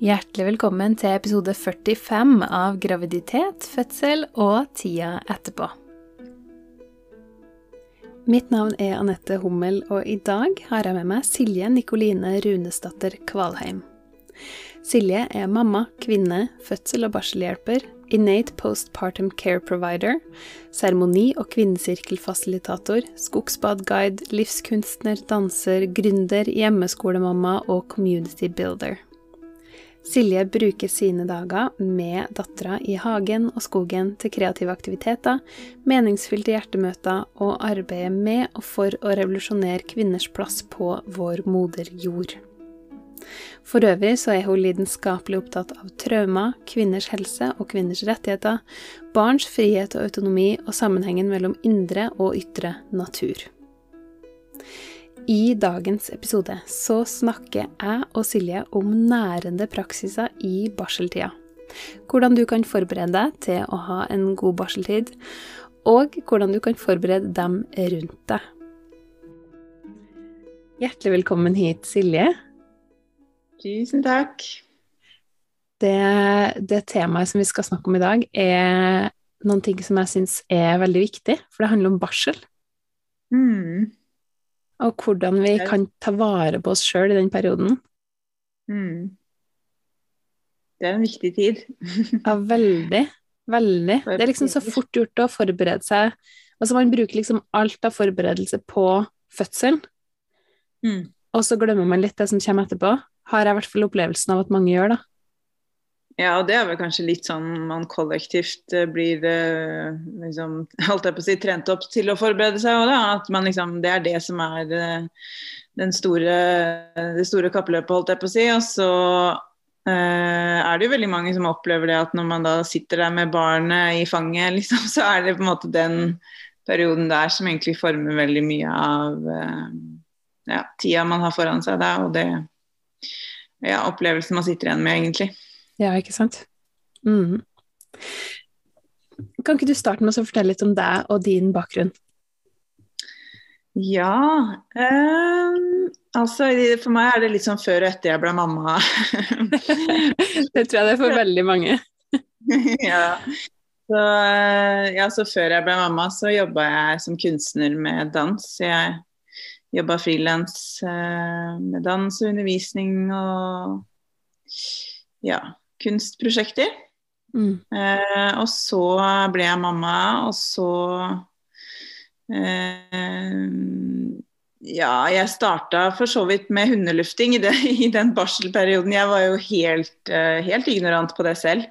Hjertelig velkommen til episode 45 av Graviditet, fødsel og tida etterpå. Mitt navn er Anette Hummel, og i dag har jeg med meg Silje Nikoline Runesdatter Kvalheim. Silje er mamma, kvinne, fødsel- og barselhjelper, Innate Postpartum Care Provider, seremoni- og kvinnesirkelfasilitator, skogsbadguide, livskunstner, danser, gründer, hjemmeskolemamma og community builder. Silje bruker sine dager med dattera i hagen og skogen til kreative aktiviteter, meningsfylte hjertemøter og arbeidet med og for å revolusjonere kvinners plass på vår moder jord. For øvrig så er hun lidenskapelig opptatt av traumer, kvinners helse og kvinners rettigheter, barns frihet og autonomi og sammenhengen mellom indre og ytre natur. I dagens episode så snakker jeg og Silje om nærende praksiser i barseltida. Hvordan du kan forberede deg til å ha en god barseltid, og hvordan du kan forberede dem rundt deg. Hjertelig velkommen hit, Silje. Tusen takk. Det, det temaet som vi skal snakke om i dag, er noen ting som jeg syns er veldig viktig, for det handler om barsel. Mm. Og hvordan vi kan ta vare på oss sjøl i den perioden. Mm. Det er en viktig tid. ja, veldig. Veldig. Det er liksom så fort gjort å forberede seg. Altså Man bruker liksom alt av forberedelse på fødselen, mm. og så glemmer man litt det som kommer etterpå. Har jeg i hvert fall opplevelsen av at mange gjør, da. Ja, og det er vel kanskje litt sånn man kollektivt blir liksom, holdt jeg på å si, trent opp til å forberede seg òg, da. At man liksom, det er det som er den store, det store kappløpet, holdt jeg på å si. Og så eh, er det jo veldig mange som opplever det at når man da sitter der med barnet i fanget, liksom, så er det på en måte den perioden der som egentlig former veldig mye av eh, ja, tida man har foran seg da, og det ja, opplevelsen man sitter igjen med, egentlig. Ja, ikke sant. Mm. Kan ikke du starte med å fortelle litt om deg og din bakgrunn? Ja um, Altså, for meg er det litt sånn før og etter jeg ble mamma. det tror jeg det er for veldig mange. ja. Så, ja, så før jeg ble mamma, så jobba jeg som kunstner med dans. Jeg jobba frilans uh, med dans og undervisning og ja, kunstprosjekter. Mm. Eh, og så ble jeg mamma, og så eh, Ja, jeg starta for så vidt med hundelufting i, det, i den barselperioden. Jeg var jo helt, eh, helt ignorant på det selv.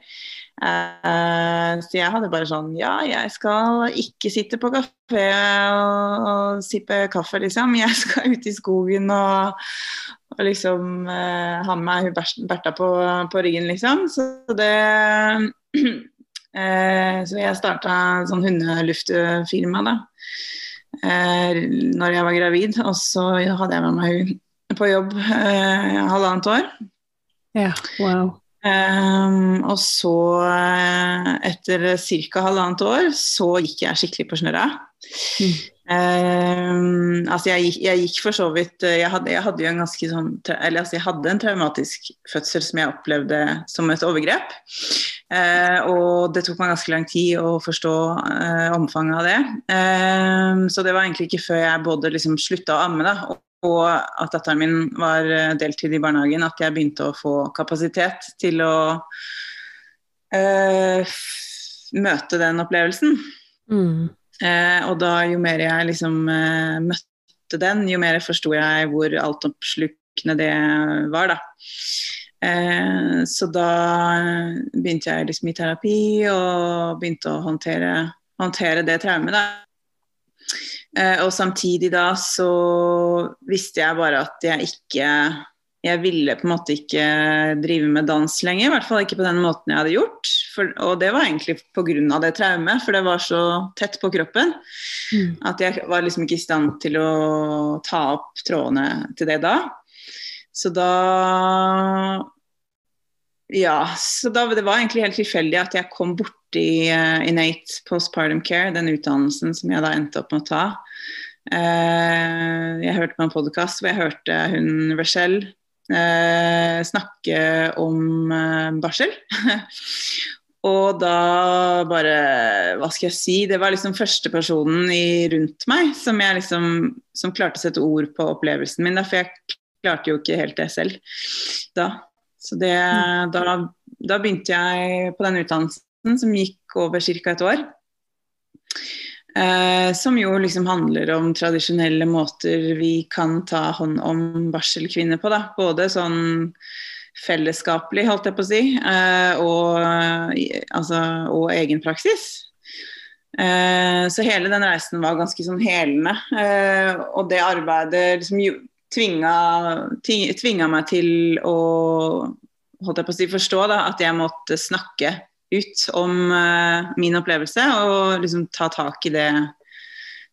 Eh, så jeg hadde bare sånn Ja, jeg skal ikke sitte på kafé og, og sippe kaffe, liksom. Jeg skal ut i skogen og, og liksom eh, ha med meg Bertha på, på, ryggen, liksom. Så det eh, Så jeg starta sånn hundeluftfirma, da. Eh, når jeg var gravid. Og så hadde jeg med meg hun på jobb eh, halvannet år. Ja, wow. Um, og så, etter ca. halvannet år, så gikk jeg skikkelig på snørra. Mm. Um, altså jeg, jeg, gikk for så vidt jeg hadde, jeg hadde, jo en ganske sånn Eller altså jeg hadde en traumatisk fødsel som jeg opplevde som et overgrep. Uh, og det tok meg ganske lang tid å forstå uh, omfanget av det. Um, så det var egentlig ikke før jeg både liksom slutta å amme da, og og at datteren min var deltid i barnehagen, at jeg begynte å få kapasitet til å uh, møte den opplevelsen. Mm. Eh, og da jo mer jeg liksom eh, møtte den, jo mer forsto jeg hvor altoppslukende det var, da. Eh, så da begynte jeg liksom i terapi og begynte å håndtere, håndtere det traumet, da. Eh, og samtidig da så visste jeg bare at jeg ikke Jeg ville på en måte ikke drive med dans lenger. I hvert fall ikke på den måten jeg hadde gjort. For, og det var egentlig pga. det traumet, for det var så tett på kroppen. Mm. At jeg var liksom ikke i stand til å ta opp trådene til det da. Så da Ja, så da, det var egentlig helt tilfeldig at jeg kom borti uh, Innate Postpartum Care, den utdannelsen som jeg da endte opp med å ta. Uh, jeg hørte på en podkast hvor jeg hørte hun Rachelle snakke om eh, barsel. Og da bare Hva skal jeg si? Det var liksom første personen i, rundt meg som, jeg liksom, som klarte å sette ord på opplevelsen min. Da, for jeg klarte jo ikke helt det selv da. Så det, da, da begynte jeg på den utdannelsen som gikk over ca. et år. Eh, som jo liksom handler om tradisjonelle måter vi kan ta hånd om barselkvinner på. Da. Både sånn fellesskapelig, holdt jeg på å si, eh, og, altså, og egen praksis. Eh, så hele den reisen var ganske sånn helende. Eh, og det arbeidet liksom tvinga, tvinga meg til å holdt jeg på å si, forstå da, at jeg måtte snakke ut om min opplevelse og liksom ta tak i det,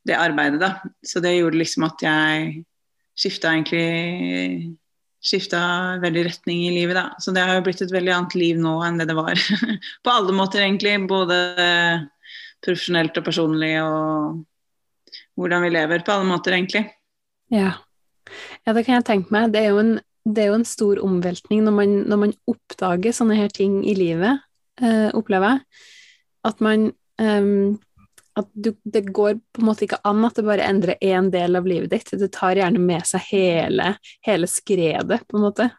det arbeidet. Da. Så det gjorde liksom at jeg skifta egentlig skifta veldig retning i livet, da. Så det har jo blitt et veldig annet liv nå enn det det var. På alle måter, egentlig. Både profesjonelt og personlig, og hvordan vi lever på alle måter, egentlig. Ja. ja det kan jeg tenke meg. Det er jo en, er jo en stor omveltning når man, når man, oppdager sånne her ting i livet, eh, opplever jeg. At man um, at du, det går på en måte ikke an at det bare endrer én del av livet ditt. Det tar gjerne med seg hele, hele skredet, på en måte.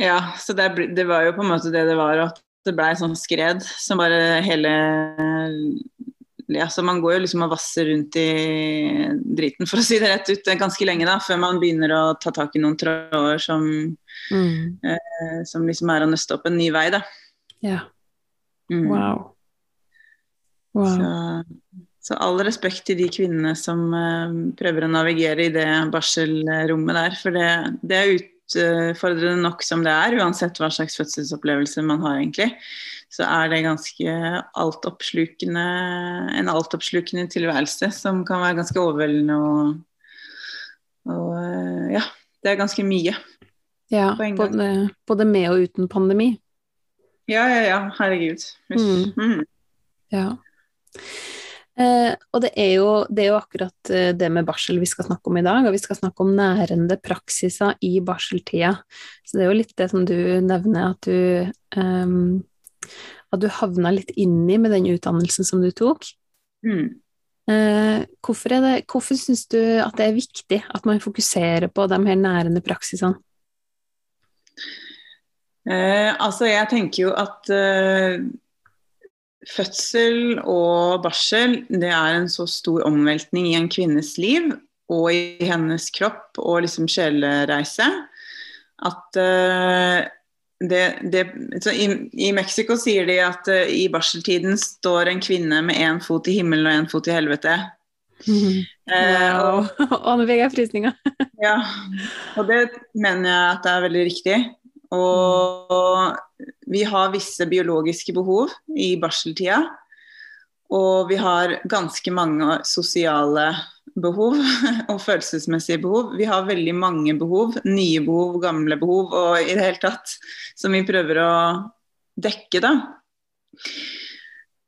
Ja, så det, det, var jo på en måte det det var, at det blei sånn skred som bare hele ja, så Man går jo liksom og vasser rundt i driten, for å si det rett ut, ganske lenge da, før man begynner å ta tak i noen tråder som, mm. eh, som liksom er å nøste opp en ny vei. da. Ja. Mm. Wow. Wow. Så, så, all respekt til de kvinnene som uh, prøver å navigere i det barselrommet der. For det, det, er utfordrende nok som det er, uansett hva slags fødselsopplevelse man har, egentlig. Så er det ganske altoppslukende, en altoppslukende tilværelse som kan være ganske overveldende og, og uh, ja, det er ganske mye. Ja, både, både, med og uten pandemi. Ja, ja, ja. Herregud. Mm. Mm. Ja. Eh, og det er, jo, det er, jo, akkurat eh, det med barsel vi skal snakke om i dag, og vi skal snakke om nærende praksiser i barseltida. Så det er jo litt det som du nevner, at du, um, at du havna litt inni med den utdannelsen som du tok. Mm. Eh, hvorfor det, hvorfor syns du at det er viktig at man fokuserer på de her nærende praksisene? Eh, altså, jeg tenker jo at eh, Fødsel og barsel det er en så stor omveltning i en kvinnes liv og i hennes kropp og liksom sjelereise at eh, det, det, i, i, Mexico sier de at uh, i barseltiden står en kvinne med én fot i himmelen og én fot i helvete. Mm. Wow. Uh, og nå fikk jeg frysninger. ja, og det mener jeg at det er veldig riktig. Og vi har visse biologiske behov i barseltida. Og vi har ganske mange sosiale behov og følelsesmessige behov. Vi har veldig mange behov, nye behov, gamle behov og i det hele tatt, som vi prøver å dekke, da.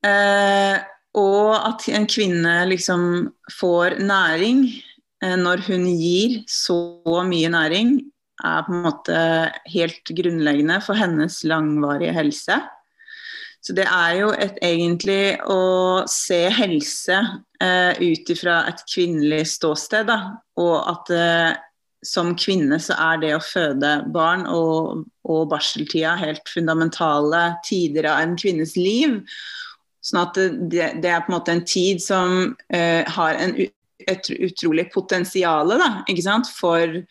Eh, og at en kvinne liksom får næring eh, når hun gir så mye næring, er på en måte helt grunnleggende for hennes langvarige helse. Så det er jo et, egentlig å se helse eh, ut ifra et kvinnelig ståsted, da. Og at eh, som kvinne så er det å føde barn og, og barseltida helt fundamentale tider av en kvinnes liv. Sånn at det, det er på en måte en tid som eh, har en, et utrolig potensial for Eh, for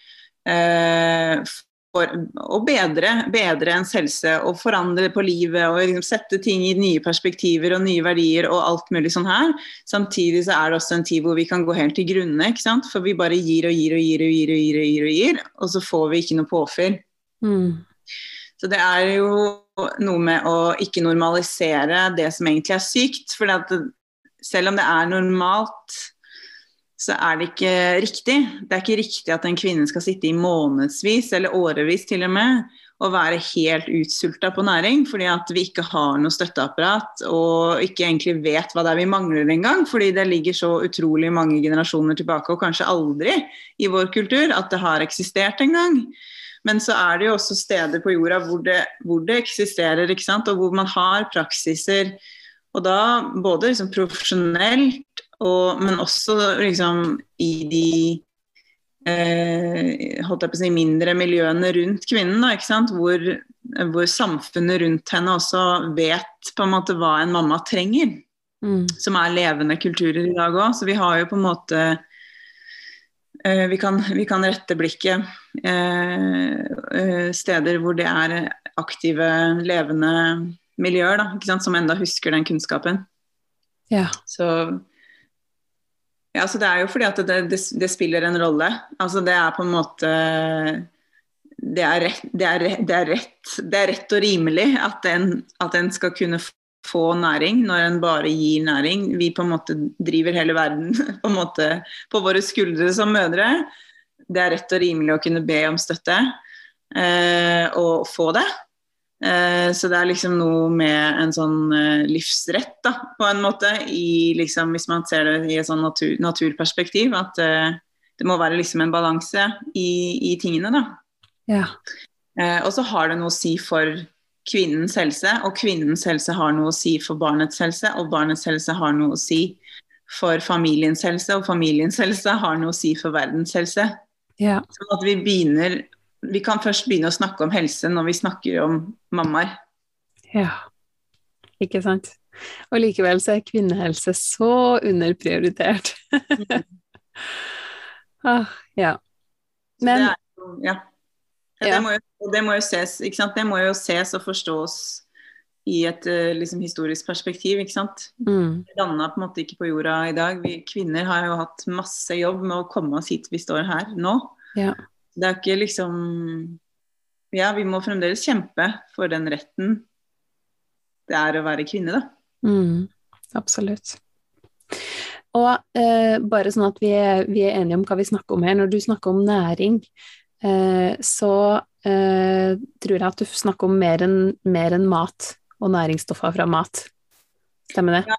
å bedre, bedre ens helse og forandre på livet og liksom sette ting i nye perspektiver og nye verdier og alt mulig sånn her. Samtidig så er det også en tid hvor vi kan gå helt til grunne, ikke sant? for vi bare gir og gir og gir og gir og gir, og gir, og gir, og så får vi ikke noe påfyll. Mm. Så det er jo noe med å ikke normalisere det som egentlig er sykt. For selv om det er normalt så er det ikke riktig. Det er ikke riktig at en kvinne skal sitte i månedsvis eller årevis til og med og være helt utsulta på næring fordi at vi ikke har noe støtteapparat og ikke egentlig vet hva det er vi mangler engang. Fordi det ligger så utrolig mange generasjoner tilbake, og kanskje aldri i vår kultur, at det har eksistert engang. Men så er det jo også steder på jorda hvor det, hvor det eksisterer, og hvor man har praksiser. Og da både liksom profesjonelt, og, men også liksom i de eh, holdt jeg på å si, mindre miljøene rundt kvinnen. Da, ikke sant? Hvor, hvor, samfunnet rundt henne også vet på en måte hva en mamma trenger. Mm. Som er levende kulturer i dag òg. Så vi har jo på en måte eh, vi, kan, vi, kan, rette blikket eh, eh, steder hvor det er aktive, levende miljøer da, som enda husker den kunnskapen. Ja. Så ja, så Det er jo fordi at det, det, det, spiller en rolle. Altså Det er på en måte Det er rett, det er, det er rett, det er rett og rimelig at en, at en, skal kunne få næring når en bare gir næring. Vi på en måte driver hele verden på, måte, på våre skuldre som mødre. Det er rett og rimelig å kunne be om støtte eh, og få det. Eh, så det er liksom noe med en sånn eh, livsrett, da, på en måte, i, liksom, hvis man ser det i et sånn natur, naturperspektiv. At uh, det må være liksom en balanse i, i, tingene, da. Ja. Og så har det noe å si for kvinnens helse, og kvinnens helse har noe å si for barnets helse, og barnets helse har noe å si for familiens helse, og familiens helse har noe å si for verdens helse. Ja. Sånn at vi begynner vi kan først begynne å snakke om helse når vi snakker om mammaer. Ja, ikke sant. Og likevel så er kvinnehelse så underprioritert. ah, ja. Men det, er, ja. Ja, det, må jo, det, må jo, ses, det må jo ses og forstås i et eh, liksom, historisk perspektiv. ikke sant? Mm. Vi landa på en måte ikke på jorda i dag. Vi kvinner har jo hatt masse jobb med å komme oss hit vi står her nå. Ja. Det er ikke liksom Ja, vi må fremdeles kjempe for den retten det er å være kvinne, da. Mm, absolutt. Og eh, bare sånn at vi er, vi er, enige om hva vi snakker om her. Når du snakker om næring, eh, så eh, tror jeg at du snakker om mer enn en mat og næringsstoffer fra mat. Stemmer det? Ja,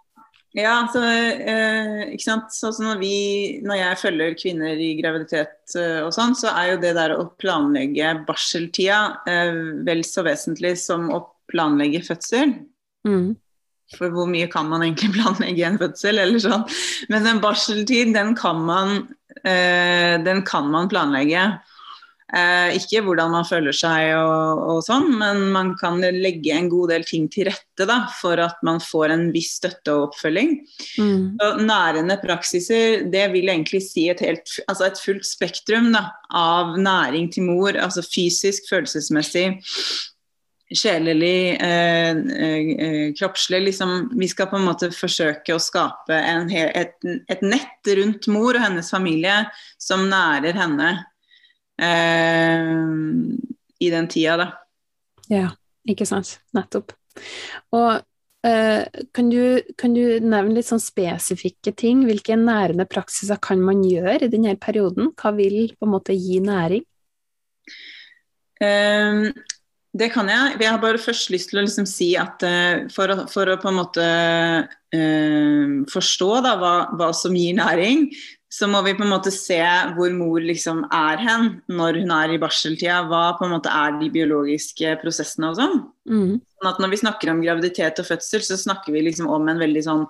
ja, så, eh, ikke sant. Så, så når, vi, når, jeg følger kvinner i graviditet eh, og sånn, så er jo det der å planlegge barseltida eh, vel så vesentlig som å planlegge fødsel. Mm. For hvor mye kan man egentlig planlegge en fødsel, eller sånn. Men en barseltid, den kan man, eh, den kan man planlegge. Eh, ikke hvordan man føler seg og, og, sånn, men man kan legge en god del ting til rette da, for at man får en viss støtte og oppfølging. Mm. Og nærende praksiser, det vil egentlig si et, helt, altså et fullt spektrum da, av næring til mor, altså fysisk, følelsesmessig, sjelelig, eh, eh, kroppslig. Liksom, vi skal på en måte forsøke å skape en, et, et nett rundt mor og hennes familie som nærer henne i den tida, da. Ja, ikke sant. Nettopp. Og eh, kan, du, kan, du, nevne litt sånn spesifikke ting? Hvilke nærende praksiser kan man gjøre i denne perioden? Hva vil på en måte gi næring? Um, det kan jeg. Jeg har bare først lyst til å liksom si at for, å, for, å, på en måte forstå da, hva, hva, som gir næring, så må vi på en måte se hvor mor liksom er hen når hun er i barseltida. Hva på en måte er de biologiske prosessene og sånn. Mm. Sånn at når vi snakker om graviditet og fødsel, så snakker vi liksom om en veldig sånn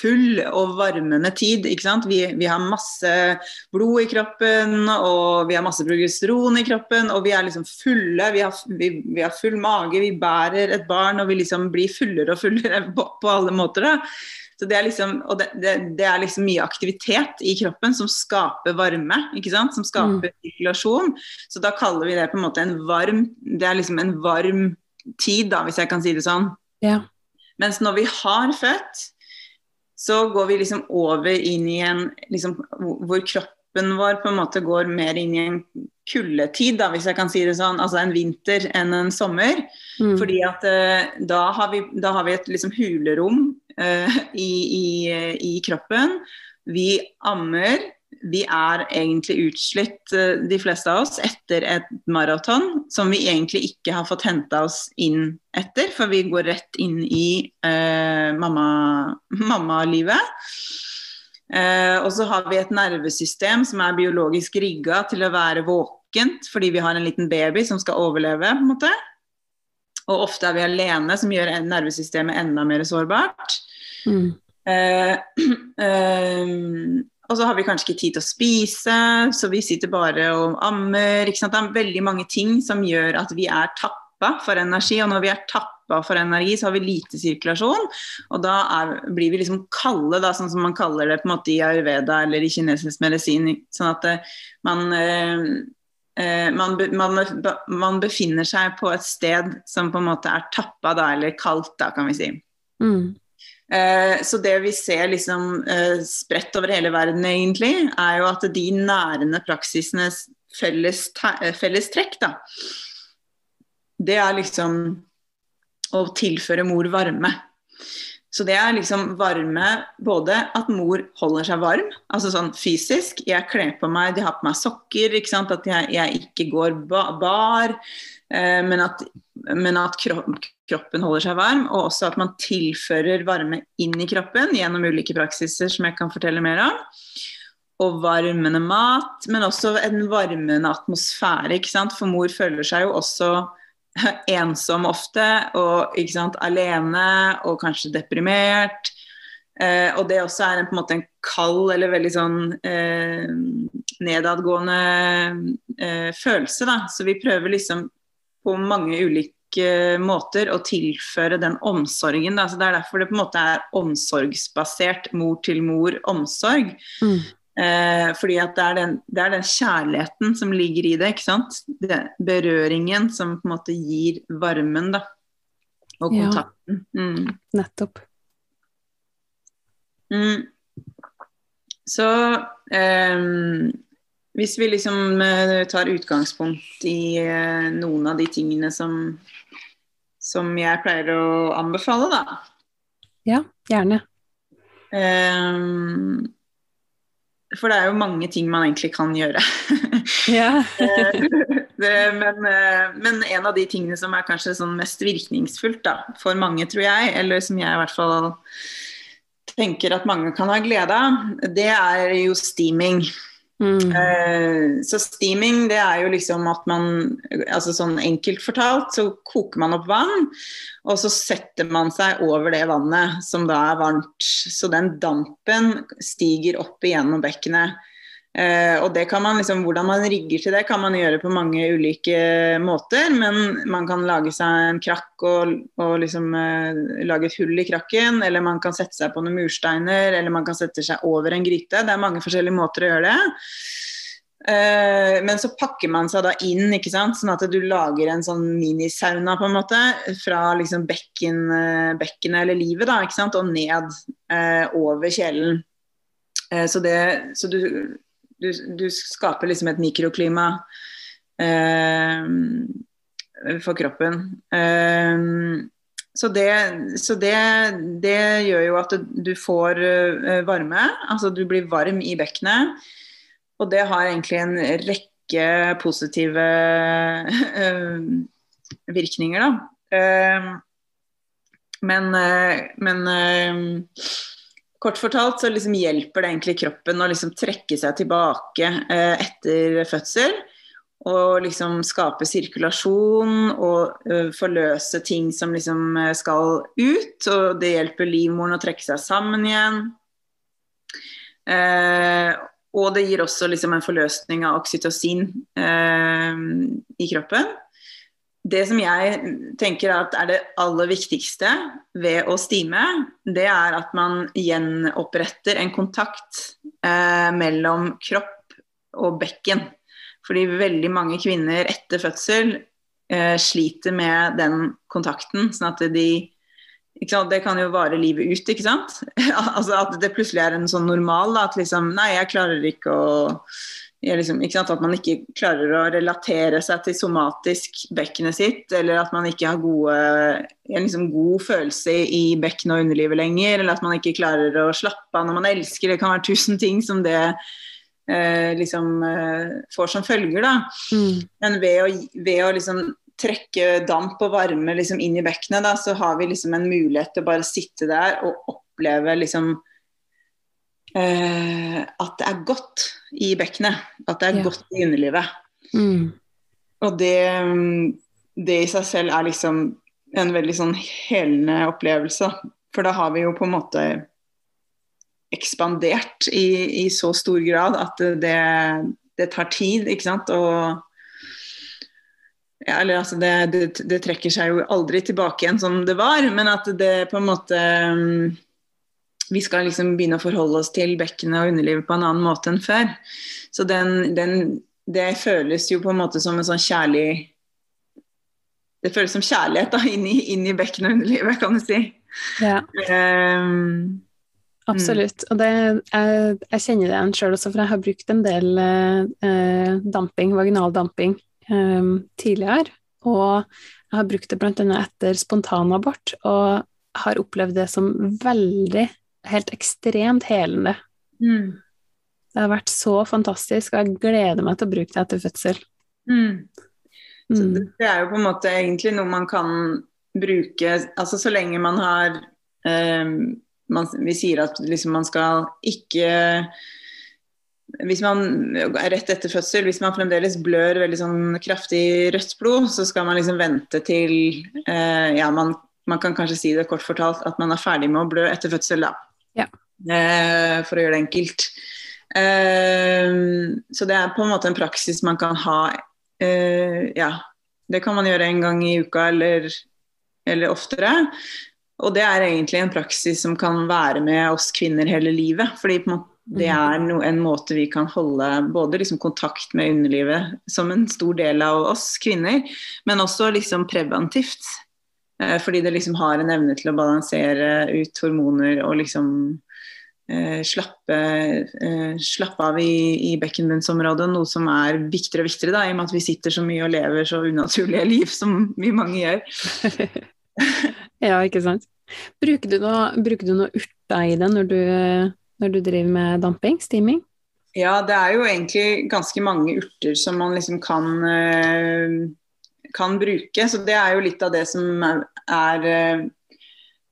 full og varmende tid. ikke sant? Vi, vi har masse blod i kroppen, og vi har masse progesteron i kroppen, og vi er liksom fulle. Vi har, vi, vi har full mage, vi bærer et barn, og vi liksom blir fullere og fullere på, på alle måter. da. Så det er liksom, og det, det, det, er liksom mye aktivitet i kroppen som skaper varme, ikke sant? som skaper mm. sirkulasjon. Så da kaller vi det på en måte en varm Det er liksom en varm tid, da, hvis jeg kan si det sånn. Ja. Mens når vi har født, så går vi liksom over inn i en liksom, hvor kroppen vår på en måte går mer inn i en kuldetid, da, hvis jeg kan si det sånn. Altså en vinter enn en sommer. Mm. Fordi at uh, da, har vi, da, har vi, et liksom hulerom i, i, i, kroppen. Vi ammer. Vi er egentlig utslitt, uh, de fleste av oss, etter et maraton som vi egentlig ikke har fått henta oss inn etter, for vi går rett inn i mammalivet. Mamma Eh, og så har vi et nervesystem som er biologisk rigga til å være våkent fordi vi har en liten baby som skal overleve. på en måte. Og ofte er vi alene, som gjør nervesystemet enda mer sårbart. Mm. Eh, eh, og så har vi kanskje ikke tid til å spise, så vi sitter bare og ammer. Det er veldig mange ting som gjør at vi er tappa for energi. Og når vi er tappa for energi, så har vi lite sirkulasjon. Og da er, blir vi liksom kalde, da, sånn som man kaller det på en måte i ayurveda eller i kinesisk medisin. Sånn at eh, man, eh, man, man, man, befinner seg på et sted som på en måte er tappa, da, eller kaldt, da, kan vi si. Mm. Eh, så det vi ser liksom eh, spredt over hele verden, egentlig, er jo at de nærende praksisenes felles, eh, felles trekk, da, det er liksom å tilføre mor varme. Så det er liksom varme både at mor holder seg varm, altså sånn fysisk. Jeg kler på meg, de har på meg sokker, ikke sant? at jeg, jeg ikke går ba bar. Eh, men at, men at kroppen holder seg varm, og også at man tilfører varme inn i kroppen gjennom ulike praksiser som jeg kan fortelle mer om. Og varmende mat, men også en varmende atmosfære. ikke sant? For mor føler seg jo også ensom ofte, og sant, alene og kanskje deprimert. Eh, og det også er en, på en måte en kald eller veldig sånn eh, nedadgående eh, følelse. da, Så vi prøver liksom på mange ulike måter å tilføre den omsorgen. Da. Så Det er derfor det på en måte er omsorgsbasert mor-til-mor-omsorg. Mm. Eh, fordi at det er, den, det er, den, kjærligheten som ligger i det. ikke sant? Det, berøringen som på en måte gir varmen, da. Og kontakten. Ja, mm. nettopp. Mm. Så eh, hvis vi liksom uh, tar utgangspunkt i eh, noen av de tingene som, som jeg pleier å anbefale, da. Ja, gjerne. Um, for det er jo mange ting man egentlig kan gjøre. ja. det, men, men, en av de tingene som er kanskje sånn mest virkningsfullt da, for mange, tror jeg, eller som jeg i hvert fall tenker at mange kan ha glede av, det er jo steaming. Mm. Uh, så steaming, det er jo liksom at man altså Sånn enkelt fortalt, så koker man opp vann, og så setter man seg over det vannet som da er varmt. Så den dampen stiger opp igjennom bekkenet. Uh, og det kan man liksom, Hvordan man rigger til det, kan man gjøre på mange ulike måter. Men man kan lage seg en krakk og, og liksom, uh, lage et hull i krakken. Eller man kan sette seg på noen mursteiner, eller man kan sette seg over en gryte. Det er mange forskjellige måter å gjøre det. Uh, men så pakker man seg da inn, ikke sant? sånn at du lager en sånn minisauna på en måte. Fra liksom bekken, bekkenet eller livet da, ikke sant? og ned over kjelen. Så, det, så du du, du skaper liksom et mikroklima eh, for kroppen. Eh, så, det, så det, det, gjør jo at du får uh, varme, altså du blir varm i bekkenet. Og det har egentlig en rekke positive uh, virkninger, da. Uh, men, men Kort fortalt så liksom hjelper det egentlig kroppen å liksom trekke seg tilbake eh, etter fødsel. Og liksom skape sirkulasjon og eh, forløse ting som liksom eh, skal ut. Og det hjelper livmoren å trekke seg sammen igjen. Eh, og det gir også liksom en forløsning av oksytocin eh, i kroppen det som jeg tenker er det aller viktigste ved å stime, det er at man gjenoppretter en kontakt eh, mellom kropp og bekken. Fordi veldig mange kvinner etter fødsel eh, sliter med den kontakten. sånn at de Det kan jo vare livet ut, ikke sant. altså At det plutselig er en sånn normal. Da, at liksom Nei, jeg klarer ikke å liksom, At man ikke klarer å relatere seg til somatisk bekkenet sitt, eller at man ikke har gode, en liksom god følelse i bekkenet og underlivet lenger, eller at man ikke klarer å slappe av når man elsker. Det kan være tusen ting som det eh, liksom eh, får som følger. da. Mm. Men ved å, ved å liksom trekke damp og varme liksom inn i bekkenet, da, så har vi liksom en mulighet til å bare sitte der og oppleve liksom eh, at det er godt i bekkenet. At det er ja. godt i underlivet. Mm. Og det, det i seg selv er liksom en veldig sånn helende opplevelse. For da har vi jo på en måte ekspandert i, i så stor grad at det, det tar tid, ikke sant. Og ja, eller altså det, det, det, trekker seg jo aldri tilbake igjen som det var, men at det på en måte Vi skal liksom begynne å forholde oss til bekkenet og underlivet på en annen måte enn før. Så den, den, det føles jo på en måte som en sånn kjærlig Det føles som kjærlighet da, inn i, inn i bekkenet og underlivet, kan du si. Ja. Um, Absolutt. Og det, jeg, jeg kjenner det igjen sjøl også, for jeg har brukt en del eh, damping, vaginal damping, eh, tidligere. Og jeg har brukt det bl.a. etter spontanabort, og har opplevd det som veldig, helt ekstremt helende. mm, Det har vært så fantastisk, og jeg gleder meg til å bruke det etter fødsel. mm. Mm. det, det er jo på en måte egentlig noe man kan bruke altså så lenge man har ehm, man, Vi sier at liksom man skal ikke hvis man er rett etter fødsel, hvis man fremdeles blør veldig sånn kraftig rødt blod, så skal man liksom vente til eh, Ja, man, man kan kanskje si det kort fortalt at man er ferdig med å blø etter fødsel, da. Ja. Eh, for å gjøre det enkelt. Eh, så det er på en måte en praksis man kan ha eh, Ja, det kan man gjøre en gang i uka eller, eller oftere. Og det er egentlig en praksis som kan være med oss kvinner hele livet. fordi på en måte det er no, en måte vi kan holde både liksom kontakt med underlivet som en stor del av oss kvinner, men også liksom preventivt. Eh, fordi det liksom har en evne til å balansere ut hormoner og liksom eh, slappe, eh, slappe av i, i bekkenbunnsområdet, noe som er viktigere og viktigere da, i og med at vi sitter så mye og lever så unaturlige liv som vi mange gjør. ja, ikke sant. Bruker du noe, bruker du noe urter i det når du, når du driver med damping, steaming? Ja, det er jo egentlig ganske mange urter som man liksom kan, eh, kan bruke. Så det er jo litt av det som er, eh,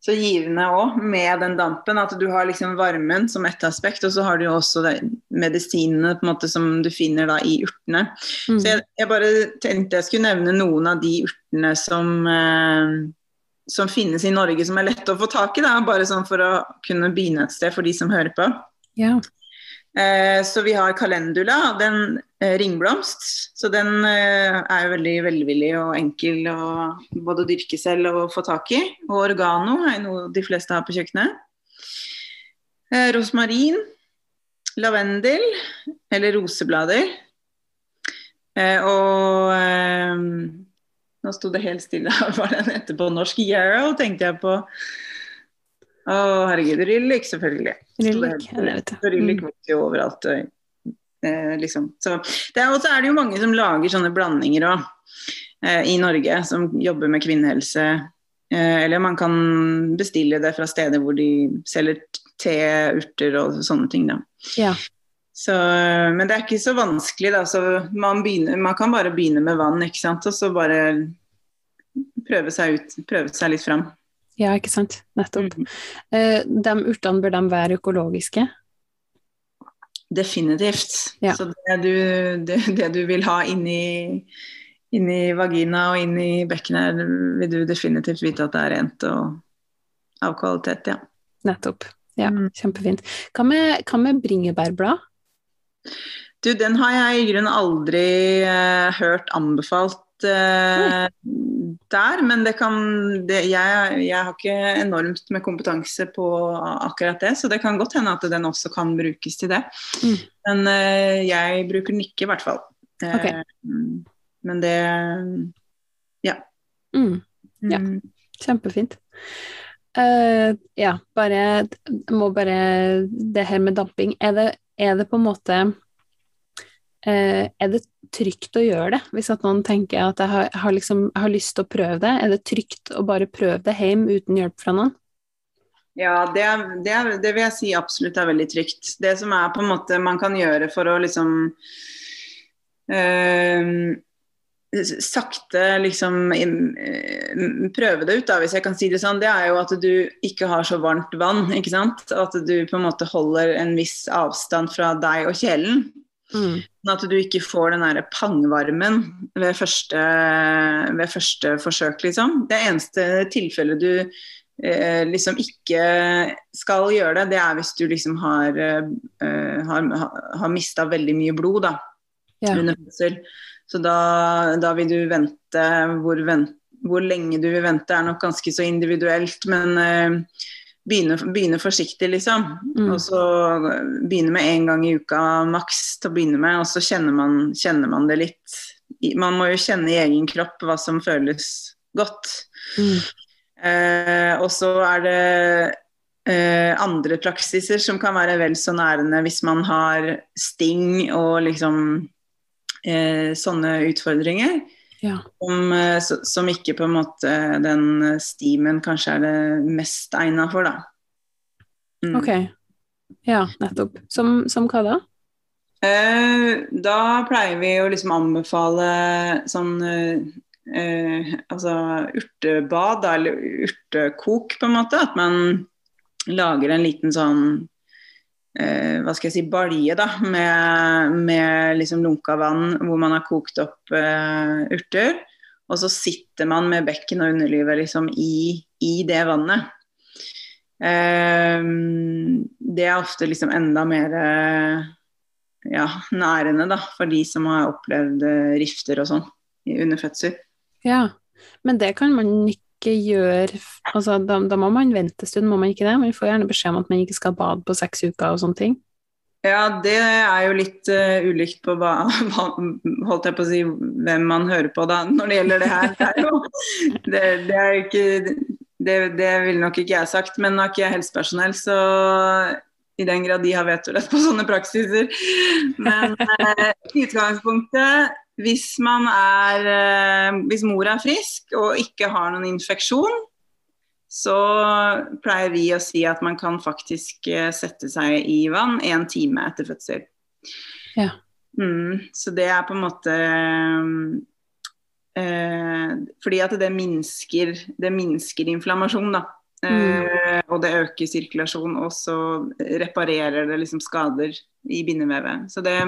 så givende òg med den dampen. At du har liksom varmen som ett aspekt, og så har du jo også medisinene på en måte som du finner da i urtene. Mm. Så jeg, jeg bare tenkte jeg skulle nevne noen av de urtene som eh, som finnes i Norge som er lette å få tak i, da, bare sånn for å kunne begynne et sted for de som hører på. Ja. Eh, så vi har kalendula, den eh, ringblomst. Så den eh, er veldig velvillig og enkel å både dyrke selv og få tak i. Og oregano er noe de fleste har på kjøkkenet. Rosmarin, lavendel eller roseblader. Og nå sto det helt stille, hva den heter på norsk? Yarrow, tenkte jeg på. Å, herregud. Rillik, selvfølgelig. Det helt ja, det vet så Ryllik Mm. jo overalt. Eh, liksom. så, det er, og så er det jo mange som lager sånne blandinger òg, eh, i Norge, som jobber med kvinnehelse. Eh, eller man kan bestille det fra steder hvor de selger te, urter og sånne ting. Da. Ja. Så, men det er ikke så vanskelig. Da. Så man, begynner, man kan bare begynne med vann, ikke sant? og så bare prøve seg ut, prøve seg litt fram. Ja, ikke sant. Nettopp. Mm. Eh, de urtene, bør de være økologiske? Definitivt. Ja. Så det du, det, det du vil ha inni, inni vagina og inni bekkenet, vil du definitivt vite at det er rent og av kvalitet, ja. Nettopp. Ja, Mm. kjempefint. Hva med, hva med bringebærblad? Du, den har jeg i grunnen aldri eh, hørt anbefalt eh, der, men det kan det, jeg, jeg har ikke enormt med kompetanse på akkurat det, så det kan godt hende at den også kan brukes til det. Mm. Men uh, jeg bruker den ikke, i hvert fall. Eh, Ok. Men det Mm, Ja. mm, kjempefint. Ja, bare Må bare Det her med damping, er det, er det på en måte Uh, Er det trygt å gjøre det? Hvis at noen tenker at jeg har, har, liksom, har lyst til å prøve det, er det trygt å bare prøve det hjemme uten hjelp fra noen? Ja, det, er, det, er, det vil jeg si absolutt er veldig trygt. Det som er på en måte man kan gjøre for å liksom øh, sakte liksom eh, prøve det ut, da, hvis jeg kan si det sånn, det er jo at du ikke har så varmt vann. ikke sant? At du på en måte holder en viss avstand fra deg og kjelen. Mm. Sånn at du ikke får den derre pangvarmen ved første, ved første forsøk, liksom. Det eneste tilfellet du eh, liksom ikke skal gjøre det, det er hvis du liksom har, eh, har, har mista veldig mye blod, da. Ja. Under fødsel. Så da, da vil du vente hvor, vent, hvor lenge du vil vente er nok ganske så individuelt, men eh, begynne, begynne forsiktig, liksom. Mm. Og så begynne med én gang i uka maks til å begynne med, og så kjenner man, kjenner man det litt. Man må jo kjenne i egen kropp hva som føles godt. Mm. Eh, og så er det eh, andre praksiser som kan være vel så nærende hvis man har sting og liksom eh, sånne utfordringer. Ja. Som, eh, som ikke på en måte den stimen kanskje er det mest egna for, da. Mm. Ok. Ja, nettopp. Som, som hva da? Eh, da pleier vi å liksom anbefale sånn eh, eh, altså urtebad, eller urtekok, på en måte. At man lager en liten sånn eh, hva skal jeg si, balje da, med, med liksom lunka vann hvor man har kokt opp uh, urter. Og så sitter man med bekken og underlivet liksom i, i det vannet. Eh, det er ofte liksom enda mer eh, ja, nærende da, for de som har opplevd eh, rifter og sånn under fødsel. Ja, men det kan man ikke gjøre altså, da, da må man vente en stund, må man ikke det? Man får gjerne beskjed om at man ikke skal bade på seks uker og sånne ting. Ja, det er jo litt uh, ulikt på hva, hva Holdt jeg på å si hvem man hører på da når det gjelder det her. Det er jo det, det er ikke det, det ville nok ikke jeg sagt, men nå er ikke jeg helsepersonell, så i den grad de har vetorett på sånne praksiser. Men eh, utgangspunktet, hvis man er eh, Hvis mor er frisk og ikke har noen infeksjon, så pleier vi å si at man kan faktisk eh, sette seg i vann en time etter fødsel. Ja. Mm, så det er på en måte eh, Fordi at det minsker, det minsker inflammasjon, da. Eh, og det øker sirkulasjon, og så reparerer det liksom skader i bindevevet. Så det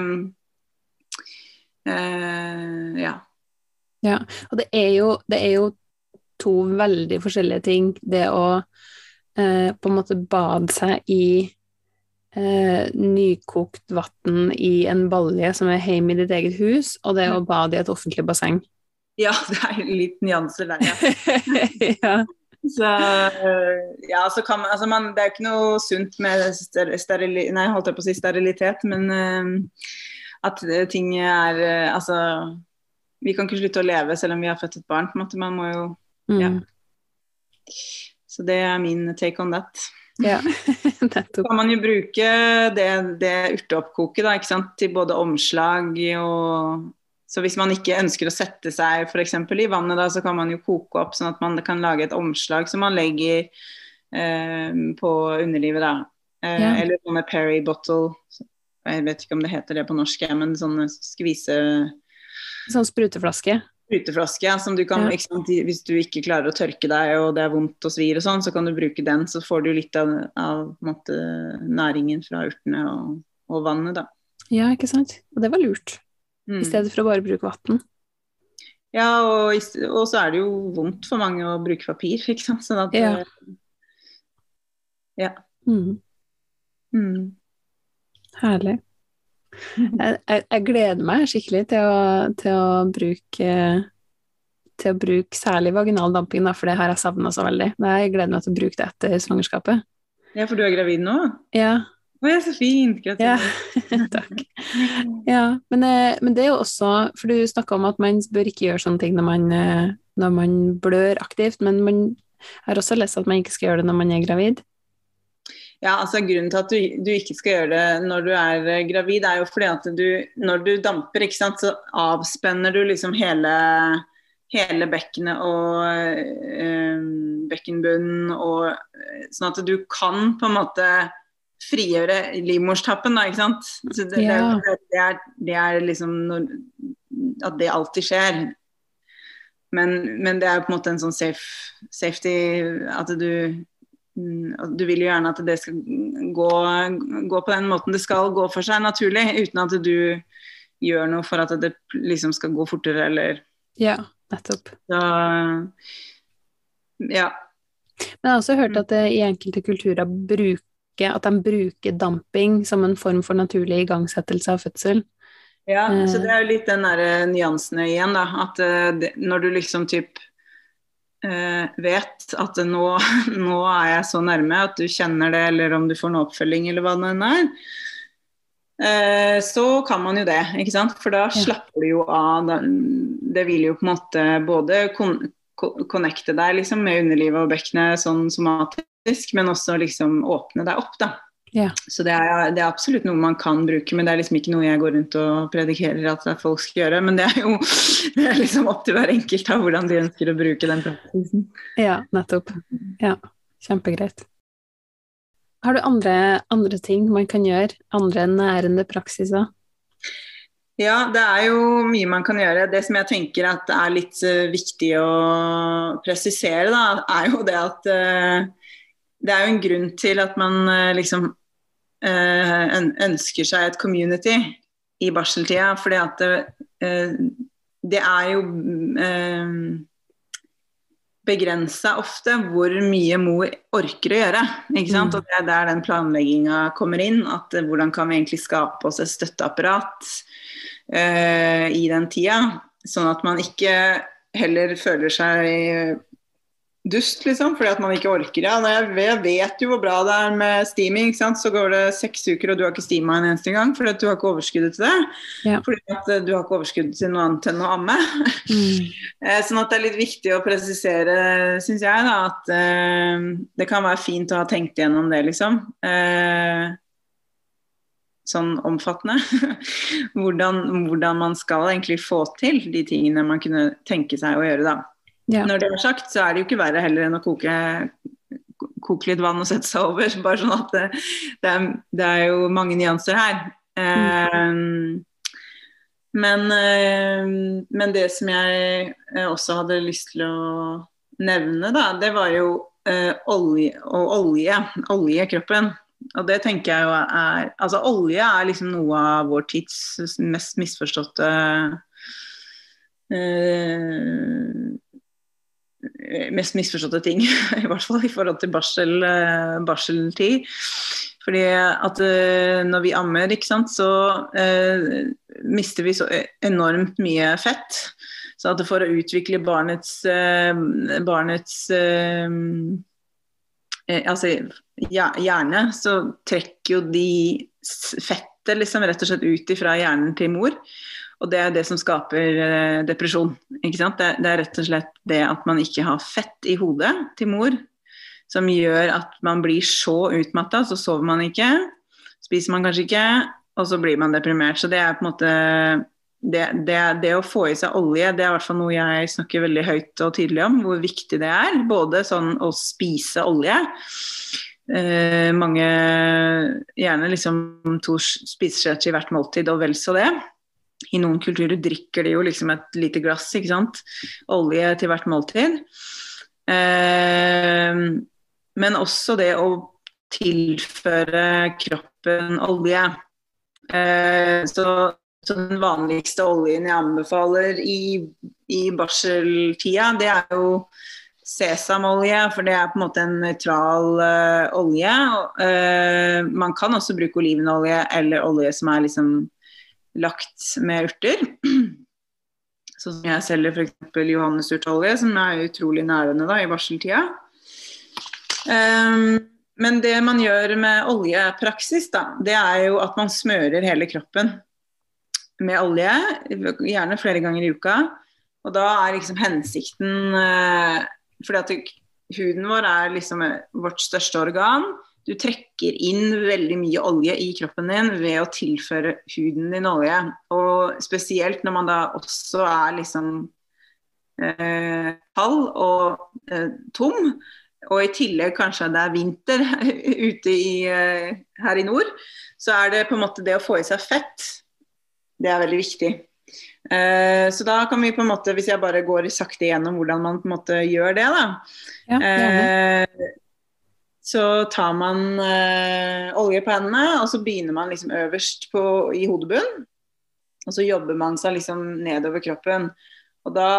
eh, Ja. Ja, og det er jo, det er jo to veldig forskjellige ting. Det å eh, på en måte bade seg i eh, nykokt vann i en balje som er hjemme i ditt eget hus, og det å bade i et offentlig basseng. ja, det er litt nyanser der, ja. ja. Så, ja, så kan man, altså man, det er ikke noe sunt med ster, sterili, nei, holdt jeg på å si sterilitet, men at øh, ting er øh, Altså, vi kan ikke slutte å leve selv om vi har født et barn. på en måte, Man må jo Mm. Ja. Så det er min take on that. ja. Så Nettopp. kan man jo bruke det, det urteoppkoket da, ikke sant, til både omslag og Så hvis man ikke ønsker å sette seg f.eks. i vannet, da, så kan man jo koke opp sånn at man kan lage et omslag som man legger eh, på underlivet. da. Eh, Ja. Eller sånne Perry bottle. Jeg vet ikke om det heter det på norsk, men sånne skvise Sånn spruteflaske. spruteflaske ja, som du kan, Ja. sant, hvis du ikke klarer å tørke deg og det er vondt og svir og sånn, så kan du bruke den, så får du litt av, av måte, næringen fra urtene og, og vannet, da. Ja, ikke sant? Og det var lurt, Mm. i stedet for å bare bruke vann. Ja, og, og så er det jo vondt for mange å bruke papir, ikke sant. Sånn at Ja. eh, Ja. Mm. Mm. Herlig. Jeg, jeg, jeg gleder meg skikkelig til å, til å bruke til å bruke særlig vaginal damping, da, for det har jeg savna så veldig. Men jeg gleder meg til å bruke det etter svangerskapet. ja, for du er gravid nå? Ja, Å ja, så fint. ja. Takk. Ja, men, eh, men det er jo også For du snakka om at man bør ikke gjøre sånne ting når man, eh, når man blør aktivt, men man har også lest at man ikke skal gjøre det når man er gravid. Ja, altså Grunnen til at du, du ikke skal gjøre det når du er eh, gravid, er jo fordi at du, når du damper, ikke sant, så avspenner du liksom hele, hele bekkenet og øh, bekkenbunnen, og sånn at du kan på en måte frigjøre livmorstappen, da, ikke sant. Så det, Ja. det, det, er, det er liksom når, at det alltid skjer. Men, men det er på en måte en sånn safe, safety At du Du vil jo gjerne at det skal gå, gå, på den måten det skal gå for seg naturlig, uten at du gjør noe for at det liksom skal gå fortere, eller Ja, nettopp. Så, ja. Men jeg har også hørt at det i enkelte kulturer bruker, at de bruker damping som en form for naturlig igangsettelse av fødsel. Ja, så det er jo litt den derre nyansene igjen, da. At det, når du liksom typ vet at nå, nå, er jeg så nærme at du kjenner det, eller om du får noe oppfølging, eller hva det nå er, uh, så kan man jo det, ikke sant. For da slapper du jo av. Det vil jo på en måte både connecte deg liksom, med underlivet og bekkenet sånn somatisk, men også liksom åpne deg opp. da. Ja. Så det er, det er, absolutt noe man kan bruke, men det er liksom ikke noe jeg går rundt og predikerer at folk skal gjøre. Men det er jo det er liksom opp til hver enkelt av hvordan de ønsker å bruke den praksisen. Ja, nettopp. Ja, kjempegreit. Har du andre, andre ting man kan gjøre, andre nærende praksiser? Ja, det er jo mye man kan gjøre. Det som jeg tenker at er litt uh, viktig å presisere, da, er jo det at uh, det er jo en grunn til at man uh, liksom ønsker seg et community i barseltida, fordi at det, det er jo begrensa ofte hvor mye mor orker å gjøre. ikke sant? Mm. Og Det er der den planlegginga kommer inn. at Hvordan kan vi egentlig skape oss et støtteapparat uh, i den tida. Sånn at man ikke heller føler seg dust, liksom, fordi at man ikke orker. Ja, jeg vet jo hvor bra det er med steaming, så går det seks uker og du har ikke steama en eneste gang fordi at du har ikke overskuddet til det. Ja. Fordi at eh, du har ikke overskudd til noe annet enn å amme. Mm. Eh, sånn at det er litt viktig å presisere, syns jeg, da, at uh, det kan være fint å ha tenkt igjennom det, liksom. Uh, sånn omfattende. hvordan, hvordan, man skal egentlig få til de tingene man kunne tenke seg å gjøre, da. Ja. Når det er sagt, så er det jo ikke verre heller enn å koke, koke litt vann og sette seg over. Bare sånn at det, det, er, det er, jo mange nyanser her. Mm. Um, men, um, men, det som jeg også hadde lyst til å nevne, da, det var jo uh, olje og olje. Olje i kroppen. Og det tenker jeg jo er Altså olje er liksom noe av vår tids mest misforståtte uh, Mest misforståtte ting, i hvert fall i forhold til barsel, uh, barseltid. Fordi at uh, når vi ammer, sant, så mister vi så enormt mye fett. Så at for å utvikle barnets, barnets altså hjerne, så trekker jo de fettet liksom rett og slett ut fra hjernen til mor. Og det er det som skaper eh, depresjon. ikke sant? Det, det, er rett og slett det at man ikke har fett i hodet til mor, som gjør at man blir så utmatta, så sover man ikke. Spiser man kanskje ikke, og så blir man deprimert. Så det er på en måte det, det, det, å få i seg olje, det er i hvert fall noe jeg snakker veldig høyt og tydelig om, hvor viktig det er. Både sånn å spise olje. Eh, mange gjerne liksom to spiseskjeer til hvert måltid, og vel så det. I noen kulturer drikker de jo liksom et lite glass, ikke sant. Olje til hvert måltid. Eh, men også det å tilføre kroppen olje. Eh, så så den vanligste oljen jeg anbefaler i, i barseltida, det er jo sesamolje, for det er på en måte en nøytral uh, olje. Uh, man kan også bruke olivenolje eller olje som er liksom lagt med urter. Sånn som jeg selger f.eks. johannesurtolje, som er utrolig nærende da, i barseltida. Um, men det man gjør med oljepraksis, da, det er jo at man smører hele kroppen med olje, gjerne flere ganger i uka. Og da er liksom hensikten uh, Fordi at huden vår er liksom vårt største organ. Du trekker inn veldig mye olje i kroppen din ved å tilføre huden din olje. Og spesielt når man da også er liksom eh, kald og eh, tom. Og i tillegg kanskje det er vinter ute i, eh, her i nord. Så er det på en måte det å få i seg fett det er veldig viktig. Uh, så da kan vi på en måte, hvis jeg bare går sakte igjennom hvordan man på en måte gjør det, da. Ja, så tar man eh, olje på hendene, og så begynner man liksom øverst på, i hodebunnen. Og så jobber man seg liksom nedover kroppen. Og da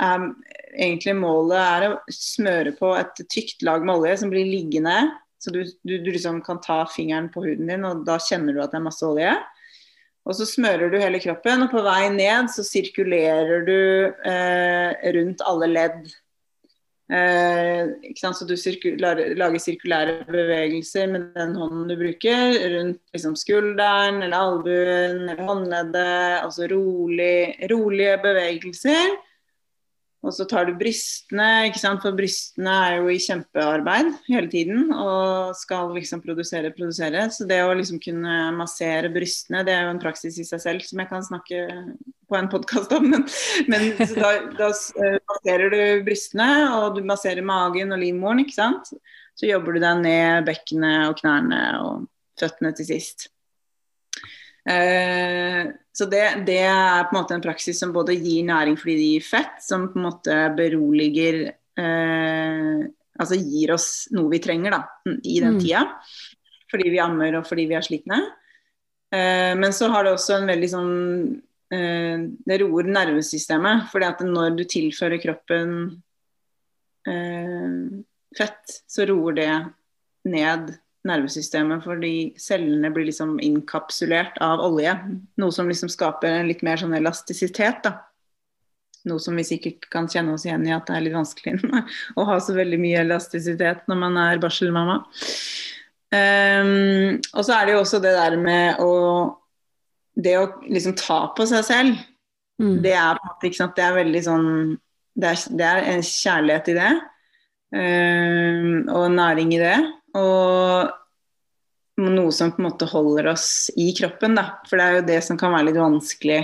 er egentlig målet er å smøre på et tykt lag med olje som blir liggende. Så du, du, du liksom kan ta fingeren på huden din, og da kjenner du at det er masse olje. Og så smører du hele kroppen, og på vei ned så sirkulerer du eh, rundt alle ledd Eh, så du sirkulære, lager sirkulære bevegelser med den hånden du bruker, rundt liksom, skulderen eller albuen eller håndleddet. Altså rolig, rolige bevegelser. Og så tar du brystene, ikke sant? for brystene er jo i kjempearbeid hele tiden og skal liksom produsere, produsere. Så det å liksom kunne massere brystene, det er jo en praksis i seg selv som jeg kan snakke på en podkast om. Men, men da, da, eh, masserer du brystene, og du masserer magen og livmoren, ikke sant. Så jobber du deg ned bekkenet og knærne og føttene til sist. Eh, så det, det, er på en måte en praksis som både gir næring fordi det gir fett, som på en måte beroliger eh, Altså gir oss noe vi trenger da, i den mm. tida. Fordi vi ammer og fordi vi er slitne. Eh, men så har det også en veldig sånn eh, Det roer nervesystemet. fordi at når du tilfører kroppen eh, fett, så roer det ned nervesystemet, fordi cellene blir liksom inkapsulert av olje. Noe som liksom skaper en litt mer sånn elastisitet. da. Noe som vi sikkert kan kjenne oss igjen i at det er litt vanskelig å ha så veldig mye elastisitet når man er barselmamma. Um, og så er det jo også det der med å Det å liksom ta på seg selv. Mm. Det er på en måte, ikke sant, det er veldig sånn Det er, det er en kjærlighet i det. Um, og næring i det. Og noe som på en måte holder oss i kroppen, da. For det er jo det som kan være litt vanskelig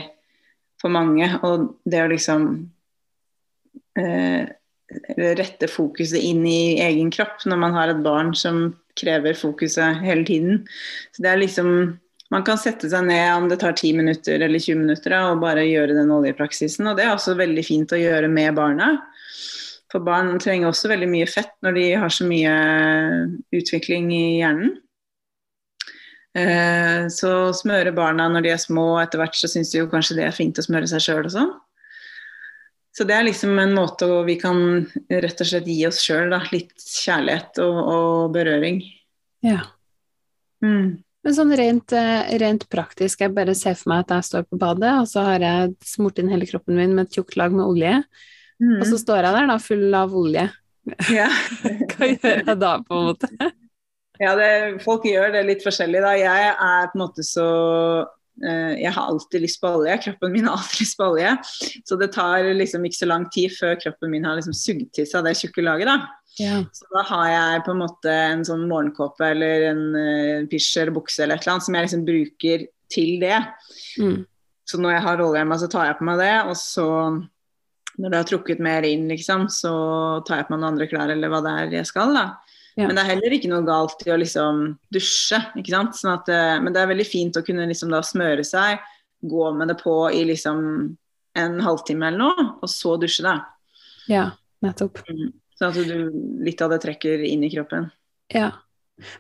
for mange. Og det å liksom eh, rette fokuset inn i egen kropp når man har et barn som krever fokuset hele tiden. Så det er liksom man kan sette seg ned om det tar 10 minutter eller 20 minutter og bare gjøre den oljepraksisen. Og det er også veldig fint å gjøre med barna. For barn trenger også veldig mye fett når de har så mye utvikling i hjernen. Eh, så smøre barna når de er små, etter hvert så syns de jo kanskje det er fint å smøre seg sjøl også. Så det er liksom en måte hvor vi kan rett og slett gi oss sjøl litt kjærlighet og, og berøring. Ja. Mm. Men sånn rent, eh, rent, praktisk, jeg bare ser for meg at jeg står på badet, og så har jeg smurt inn hele kroppen min med et tjukt lag med olje. Mm. Og så står jeg der da full av olje. Ja. Hva gjør jeg da, på en måte? Ja, det, folk gjør det litt forskjellig, da. Jeg er på en måte så uh, Jeg har alltid lyst på olje. Kroppen min har alltid lyst på olje. Så det tar liksom ikke så lang tid før kroppen min har liksom sugd til seg det tjukke laget, da. Ja. Så da har jeg på en måte en sånn morgenkåpe eller en uh, pysj eller bukse eller et eller annet som jeg liksom bruker til det. Mm. Så når jeg har olje hjemme, så tar jeg på meg det, og så når det har trukket mer inn, liksom, så tar jeg på meg noen andre klær eller hva det er jeg skal. da. Ja. Men det er heller ikke noe galt i å liksom dusje. ikke sant? Sånn at, eh, men det er veldig fint å kunne liksom da smøre seg, gå med det på i liksom en halvtime eller noe, og så dusje, da. Ja, nettopp. Mm. Sånn at du, litt av det trekker inn i kroppen. Ja.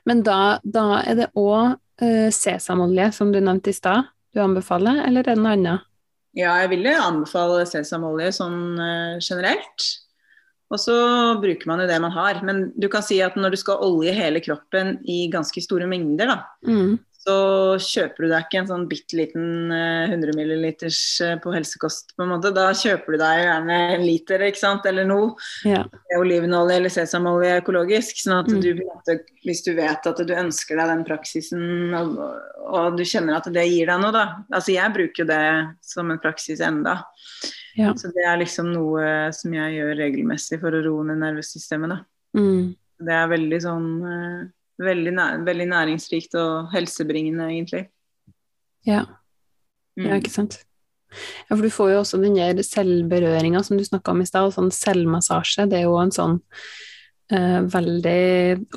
Men da, da er det òg uh, sesamolje, som du nevnte i stad, du anbefaler, eller er det noe annet? Ja, jeg vil anbefale sesamolje sånn uh, generelt. Og så bruker man jo det man har. Men du kan si at når du skal olje hele kroppen i ganske store mengder, da, mm så kjøper du deg ikke en sånn bitte liten 100 ml på helsekost, på en måte. Da kjøper du deg gjerne en liter, ikke sant, eller noe. Ja. Olivenolje eller sesamolje økologisk. sånn at mm. du, hvis du vet at du ønsker deg den praksisen, og, og, du kjenner at det gir deg noe, da. Altså jeg bruker jo det som en praksis enda. Ja. Så det er liksom noe som jeg gjør regelmessig for å roe ned nervesystemet, da. Mm. Det er veldig sånn eh, veldig, veldig næringsrikt og helsebringende, egentlig. Ja. ja, ikke sant. Ja, for du får jo også den der selvberøringa som du snakka om i stad, sånn selvmassasje. Det er jo en sånn uh, veldig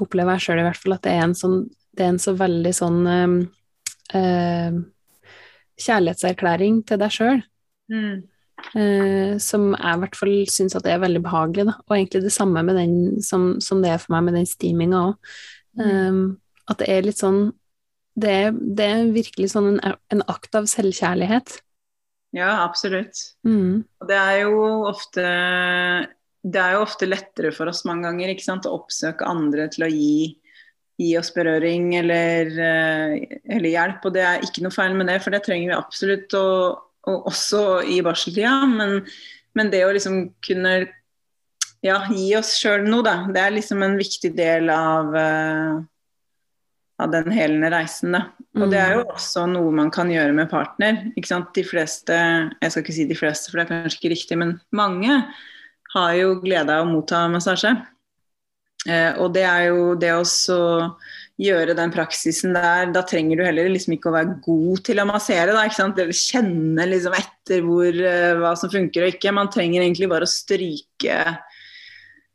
Opplever jeg sjøl i hvert fall at det er en sånn Det er en så veldig sånn uh, kjærlighetserklæring til deg sjøl. Mm. Eh, som jeg i hvert fall syns at det er veldig behagelig, da. Og egentlig det samme med den som, som det er for meg med den steaminga òg. Um, at det er litt sånn Det er, det er virkelig sånn en, en akt av selvkjærlighet. Ja, absolutt. Mm. Og det er jo ofte det er jo ofte lettere for oss mange ganger ikke sant, å oppsøke andre til å gi, gi oss berøring eller, eh, eller, hjelp. Og det er ikke noe feil med det, for det trenger vi absolutt, og, og også i barseltida. Men, men, det å liksom kunne ja, gi oss sjøl noe, da. Det er liksom en viktig del av, uh, av den helende reisen, da. Og det er jo mm. også noe man kan gjøre med partner. ikke sant? De fleste, jeg skal ikke si de fleste, for det er kanskje ikke riktig, men mange har jo glede av å motta massasje. Uh, og det er jo det å gjøre den praksisen der, da trenger du heller liksom ikke å være god til å massere, da, ikke sant? Eller kjenne liksom etter hvor, eh, hva som funker og ikke. Man trenger egentlig bare å stryke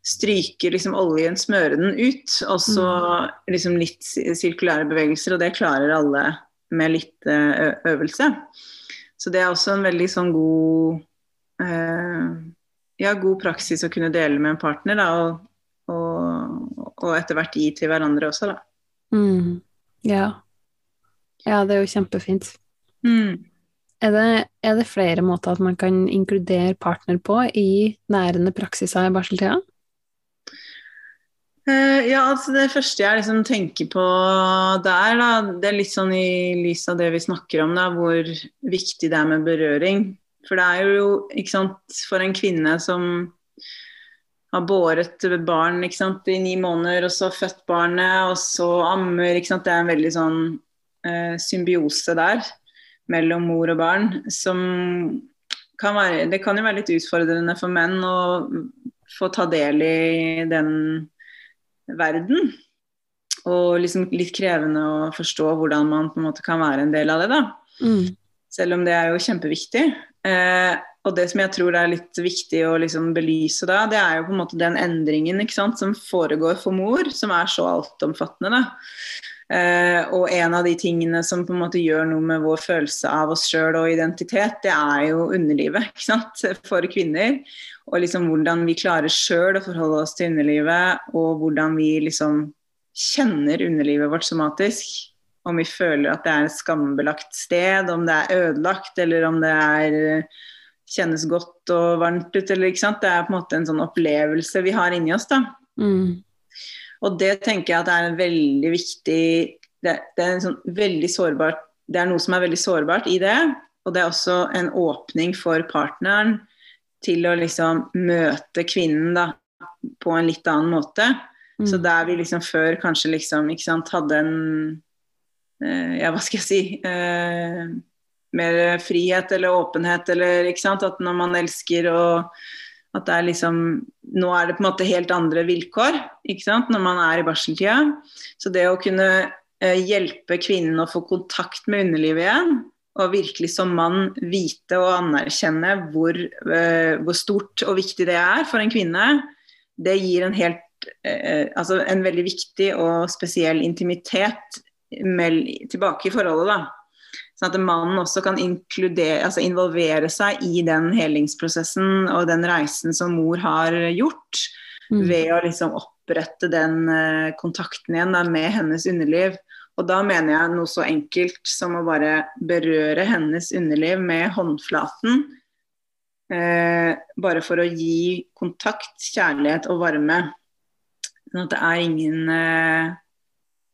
stryke liksom oljen, smøre den ut, og så mm. liksom litt sirkulære bevegelser, og det klarer alle med litt øvelse. Så det er også en veldig sånn god eh, ja, god praksis å kunne dele med en partner, da, og, og, og, etter hvert gi til hverandre også, da. Mm. Ja. ja. det er jo kjempefint. Mm. Er, det, er, det, flere måter at man kan inkludere partner på i nærende praksiser i barseltida? Uh, ja, altså Det første jeg liksom tenker på der, da, det er litt sånn i lys av det vi snakker om, da, hvor viktig det er med berøring. For det er jo, ikke sant, for en kvinne som har båret barn ikke sant, i ni måneder, og så født barnet, og så ammer ikke sant? Det er en veldig sånn eh, symbiose der mellom mor og barn som kan være Det kan jo være litt utfordrende for menn å få ta del i den verden. Og liksom litt krevende å forstå hvordan man på en måte kan være en del av det, da. Mm. Selv om det er jo kjempeviktig. Eh, og det som jeg tror er litt viktig å liksom belyse da, det er jo på en måte den endringen sant, som foregår for mor, som er så altomfattende. Eh, og en av de tingene som på en måte gjør noe med vår følelse av oss sjøl og identitet, det er jo underlivet ikke sant, for kvinner. Og liksom hvordan vi klarer sjøl å forholde oss til underlivet, og hvordan vi liksom kjenner underlivet vårt somatisk om vi føler at det er et skambelagt sted, om det er ødelagt, eller om det er eh, kjennes godt og varmt ut, eller. Det er på en måte en sånn opplevelse vi har inni oss, da. Mm. Og det tenker jeg at er en veldig viktig det, det, er en sånn veldig sårbart Det er noe som er veldig sårbart i det, og det er også en åpning for partneren til å liksom møte kvinnen da på en litt annen måte. Mm. Så der vi liksom før kanskje liksom ikke sant, hadde en Eh, ja, hva skal jeg si eh, mer frihet eller åpenhet eller ikke sant. At når man elsker og at det er liksom Nå er det på en måte helt andre vilkår ikke sant, når man er i barseltida. Så det å kunne eh, hjelpe kvinnen å få kontakt med underlivet igjen, og virkelig som mann vite og anerkjenne hvor, hvor stort og viktig det er for en kvinne, det gir en helt altså en veldig viktig og spesiell intimitet tilbake i forholdet. da. Sånn at mannen også kan altså involvere seg i den helingsprosessen og den reisen som mor har gjort, mm. ved å liksom opprette den uh, kontakten igjen da, med hennes underliv. Og da mener jeg noe så enkelt som å bare berøre hennes underliv med håndflaten. Uh, bare for å gi kontakt, kjærlighet og varme. Sånn at det er ingen uh,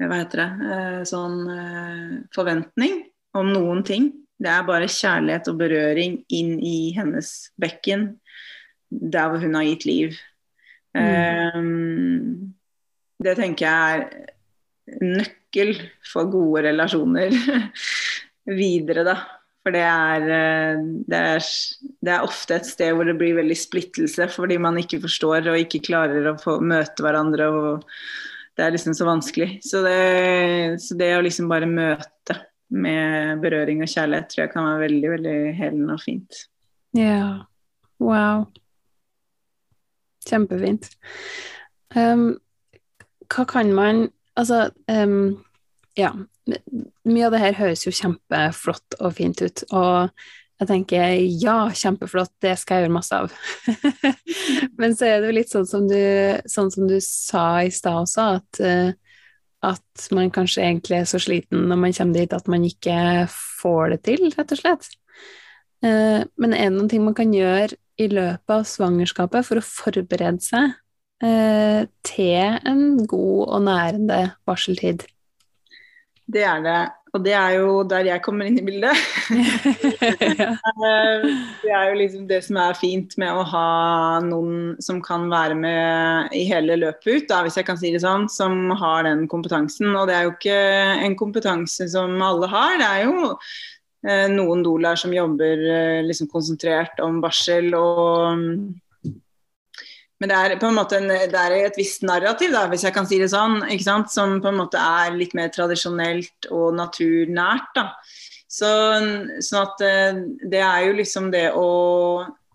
hva heter det, eh, sånn eh, forventning om noen ting. Det er bare kjærlighet og berøring inn i hennes bekken, der hvor hun har gitt liv. Mm. Um, det tenker jeg er nøkkel for gode relasjoner videre, da. For det er, det, er, det er, ofte et sted hvor det blir veldig splittelse fordi man ikke forstår og ikke klarer å få møte hverandre. og det er liksom så vanskelig. Så det, så det, å liksom bare møte med berøring og kjærlighet tror jeg kan være veldig, veldig helende og fint. Ja. Wow. Kjempefint. Um, hva kan man Altså, um, ja. Mye av det her høres jo kjempeflott og fint ut. Og jeg tenker ja, kjempeflott, det skal jeg gjøre masse av. Men så er det jo litt sånn som du, sånn som du sa i stad også, at, eh, at man kanskje egentlig er så sliten når man kommer dit at man ikke får det til, rett og slett. Eh, men er det noen ting man kan gjøre i løpet av svangerskapet for å forberede seg eh, til en god og nærende barseltid? Det er det. Og det er jo der jeg kommer inn i bildet. Eh, det er jo liksom det som er fint med å ha noen som kan være med i hele løpet ut, da, hvis jeg kan si det sånn, som har den kompetansen. Og det er jo ikke en kompetanse som alle har. Det er jo eh, noen doulaer som jobber eh, liksom konsentrert om barsel og men det er på en måte en, et visst narrativ, da, hvis jeg kan si det sånn, som på en måte er litt mer tradisjonelt og naturnært. da. Så, sånn at eh, det er jo liksom det å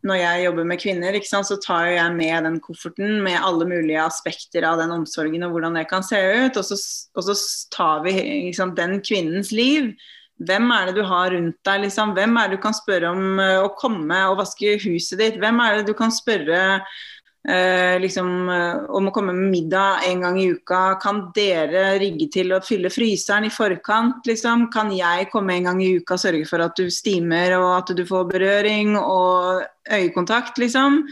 Når jeg jobber med kvinner, sant, så tar jeg med den kofferten med alle mulige aspekter av den omsorgen og hvordan det kan se ut. Og så, og så tar vi sant, den kvinnens liv. Hvem er det du har rundt deg? Liksom? Hvem er det du kan spørre om uh, å komme og vaske huset ditt? Hvem er det du kan spørre eh, liksom, eh, om å komme med middag en gang i uka. Kan dere rigge til å fylle fryseren i forkant? Liksom? Kan jeg komme en gang i uka og sørge for at du stimer og at du får berøring og øyekontakt? Liksom?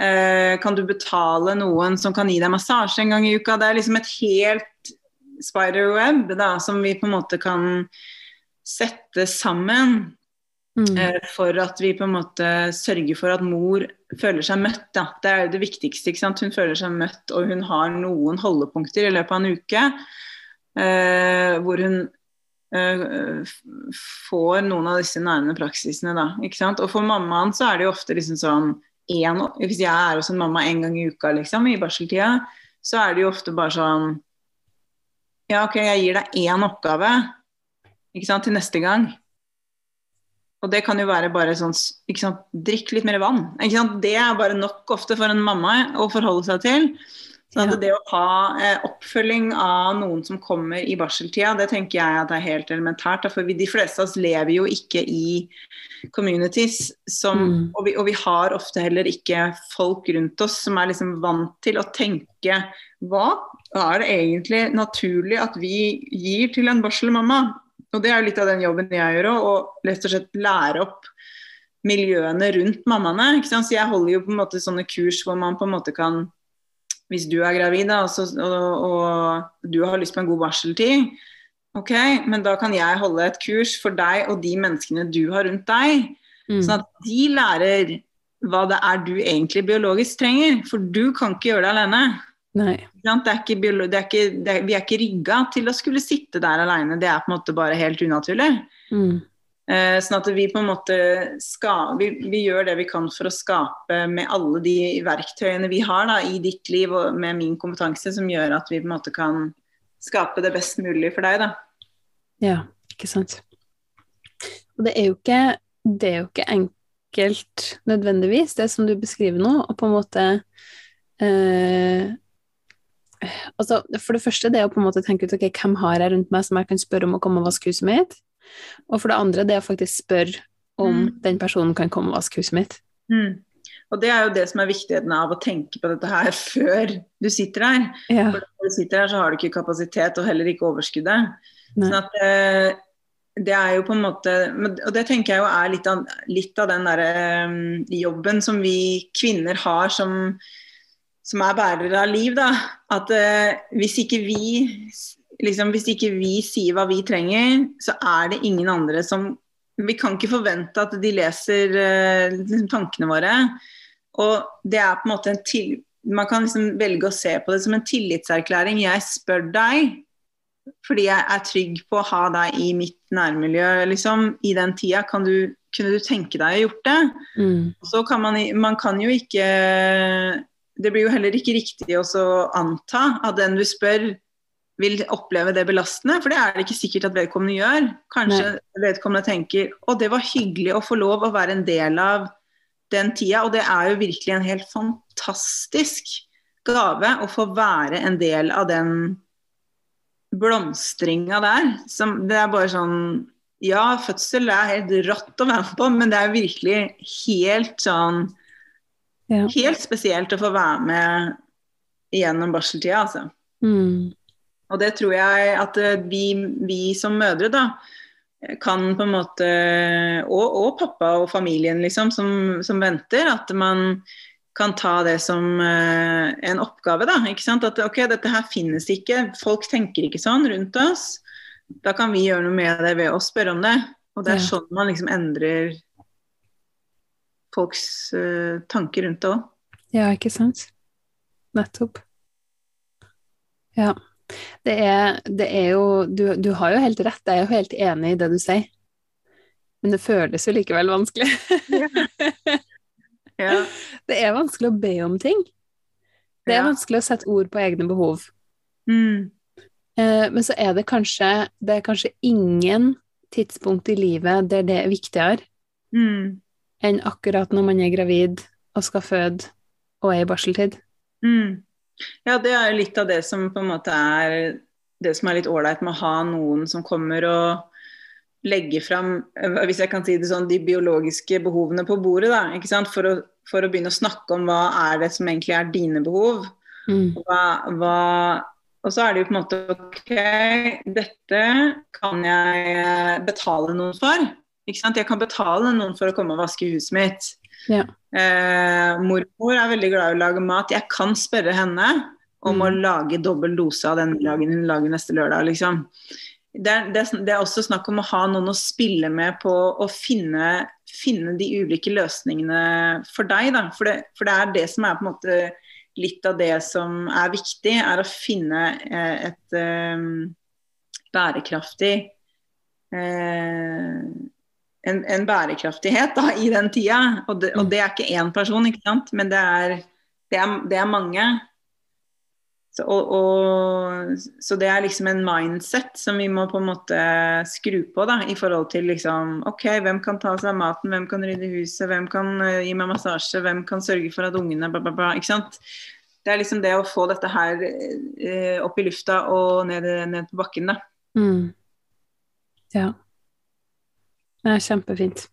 Eh, kan du betale noen som kan gi deg massasje en gang i uka? Det er liksom et helt spiderweb da, som vi på en måte kan sette sammen Mm. Eh, for at vi på en måte sørger for at mor føler seg møtt. Da. Det er jo det viktigste. Hun føler seg møtt, og hun har noen holdepunkter i løpet av en uke eh, hvor hun eh, får noen av disse nærmende praksisene. Da, og for mammaen så er det jo ofte liksom sånn en, Hvis jeg er hos en mamma en gang i uka liksom, i barseltida, så er det jo ofte bare sånn Ja, OK, jeg gir deg én oppgave til neste gang. Og det kan jo være bare sånn ikke sant, Drikk litt mer vann. Ikke sant? Det er bare nok ofte for en mamma å forholde seg til. Så ja. det å ha eh, oppfølging av noen som kommer i barseltida, det tenker jeg at er helt elementært. For vi, de fleste av oss lever jo ikke i communities som mm. og, vi, og, vi, har ofte heller ikke folk rundt oss som er liksom vant til å tenke hva er det egentlig naturlig at vi gir til en barselmamma? Og det er jo litt av den jobben jeg gjør òg, å rett og slett lære opp miljøene rundt mammaene. Ikke sant? Så jeg holder jo på en måte sånne kurs hvor man på en måte kan Hvis du er gravid da, og, og, og du har lyst på en god barseltid, ok, men da kan jeg holde et kurs for deg og de menneskene du har rundt deg. Mm. Sånn at de lærer hva det er du egentlig biologisk trenger. For du kan ikke gjøre det alene. Nei. Det er ikke, det er ikke, det er, vi er ikke rigga til å skulle sitte der alene. Det er på en måte bare helt unaturlig. Mm. Eh, sånn at vi på en måte skal, vi, vi, gjør det vi kan for å skape med alle de verktøyene vi har da, i ditt liv og med min kompetanse, som gjør at vi på en måte kan skape det best mulig for deg. Da. Ja, ikke sant. Og det er jo ikke, det er jo ikke enkelt nødvendigvis, det som du beskriver nå, å på en måte eh, altså, For det første, det å på en måte tenke ut ok, hvem har jeg rundt meg som jeg kan spørre om å komme og vaske huset mitt? Og for det andre, det å faktisk spørre om mm. den personen kan komme og vaske huset mitt. Mm. Og det er jo det som er viktigheten av å tenke på dette her før du sitter her. Ja. For når du sitter her, så har du ikke kapasitet og heller ikke overskuddet. Sånn at eh, det er jo på en måte Og det tenker jeg jo er litt av, litt av den derre um, jobben som vi kvinner har som som er bærere av liv, da. At eh, hvis ikke vi liksom, Hvis ikke vi sier hva vi trenger, så er det ingen andre som Vi kan ikke forvente at de leser uh, tankene våre. Og det er på en måte en til, Man kan liksom velge å se på det som en tillitserklæring. Jeg spør deg fordi jeg er trygg på å ha deg i mitt nærmiljø liksom, i den tida. Kan du, kunne du tenke deg å gjort det? Mm. Så kan man, man kan jo ikke det blir jo heller ikke riktig å anta at den du spør vil oppleve det belastende, for det er det ikke sikkert at vedkommende gjør. Kanskje Nei. vedkommende tenker å det var hyggelig å få lov å være en del av den tida, og det er jo virkelig en helt fantastisk gave å få være en del av den blomstringa der. Som, det er bare sånn ja, fødsel er helt rått å være med på, men det er virkelig helt sånn Ja. Helt spesielt å få være med gjennom barseltida, altså. Mm. Og det tror jeg at eh, vi, vi som mødre, da, kan på en måte Og, og pappa og familien, liksom, som, som venter. At man kan ta det som uh, en oppgave, da. Ikke sant? At ok, dette her finnes ikke. Folk tenker ikke sånn rundt oss. Da kan vi gjøre noe med det ved å spørre om det. Og det er sånn man liksom endrer folks uh, tanker rundt det òg. Ja, ikke sant? Nettopp. Ja. Det er, det er jo du, du har jo helt rett, jeg er jo helt enig i det du sier. Men det føles jo likevel vanskelig. Ja. Det er vanskelig å be om ting. Det er Ja. vanskelig å sette ord på egne behov. Mm. Eh, men så er det kanskje Det er kanskje ingen tidspunkt i livet der det er viktigere Mm. Enn akkurat når man er gravid og skal føde og er i barseltid. Mm. Ja, det er jo litt av det som på en måte er det som er litt ålreit med å ha noen som kommer og legger fram, hvis jeg kan si det sånn, de biologiske behovene på bordet, da, ikke sant? For, å, for å begynne å snakke om hva er det som egentlig er dine behov. Mm. Hva, hva, og så er det jo på en måte OK, dette kan jeg betale noen for. Ikke sant? Jeg kan betale noen for å komme og vaske huset mitt. Ja. Eh, mormor er veldig glad i å lage mat. Jeg kan spørre henne om Mm. å lage dobbel dose av den middagen hun lager neste lørdag. Liksom. Det, er, det, er- det er også snakk om å ha noen å spille med på å finne, finne de ulike løsningene for deg. Da. For, det, for det er det som er på en måte litt av det som er viktig, er å finne eh, et eh, bærekraftig eh, en, en bærekraftighet da, i den tida. Og det, og det er ikke én person, ikke sant? men det er, det er, det er mange. Så, og, og, så det er liksom en mindset som vi må på en måte skru på da, i forhold til liksom OK, hvem kan ta seg av maten, hvem kan rydde huset, hvem kan uh, gi meg massasje, hvem kan sørge for at ungene bla, bla, bla. Ikke sant? Det er liksom det å få dette her uh, opp i lufta og ned, ned på bakken, da. Mm. Ja. Det er kjempefint.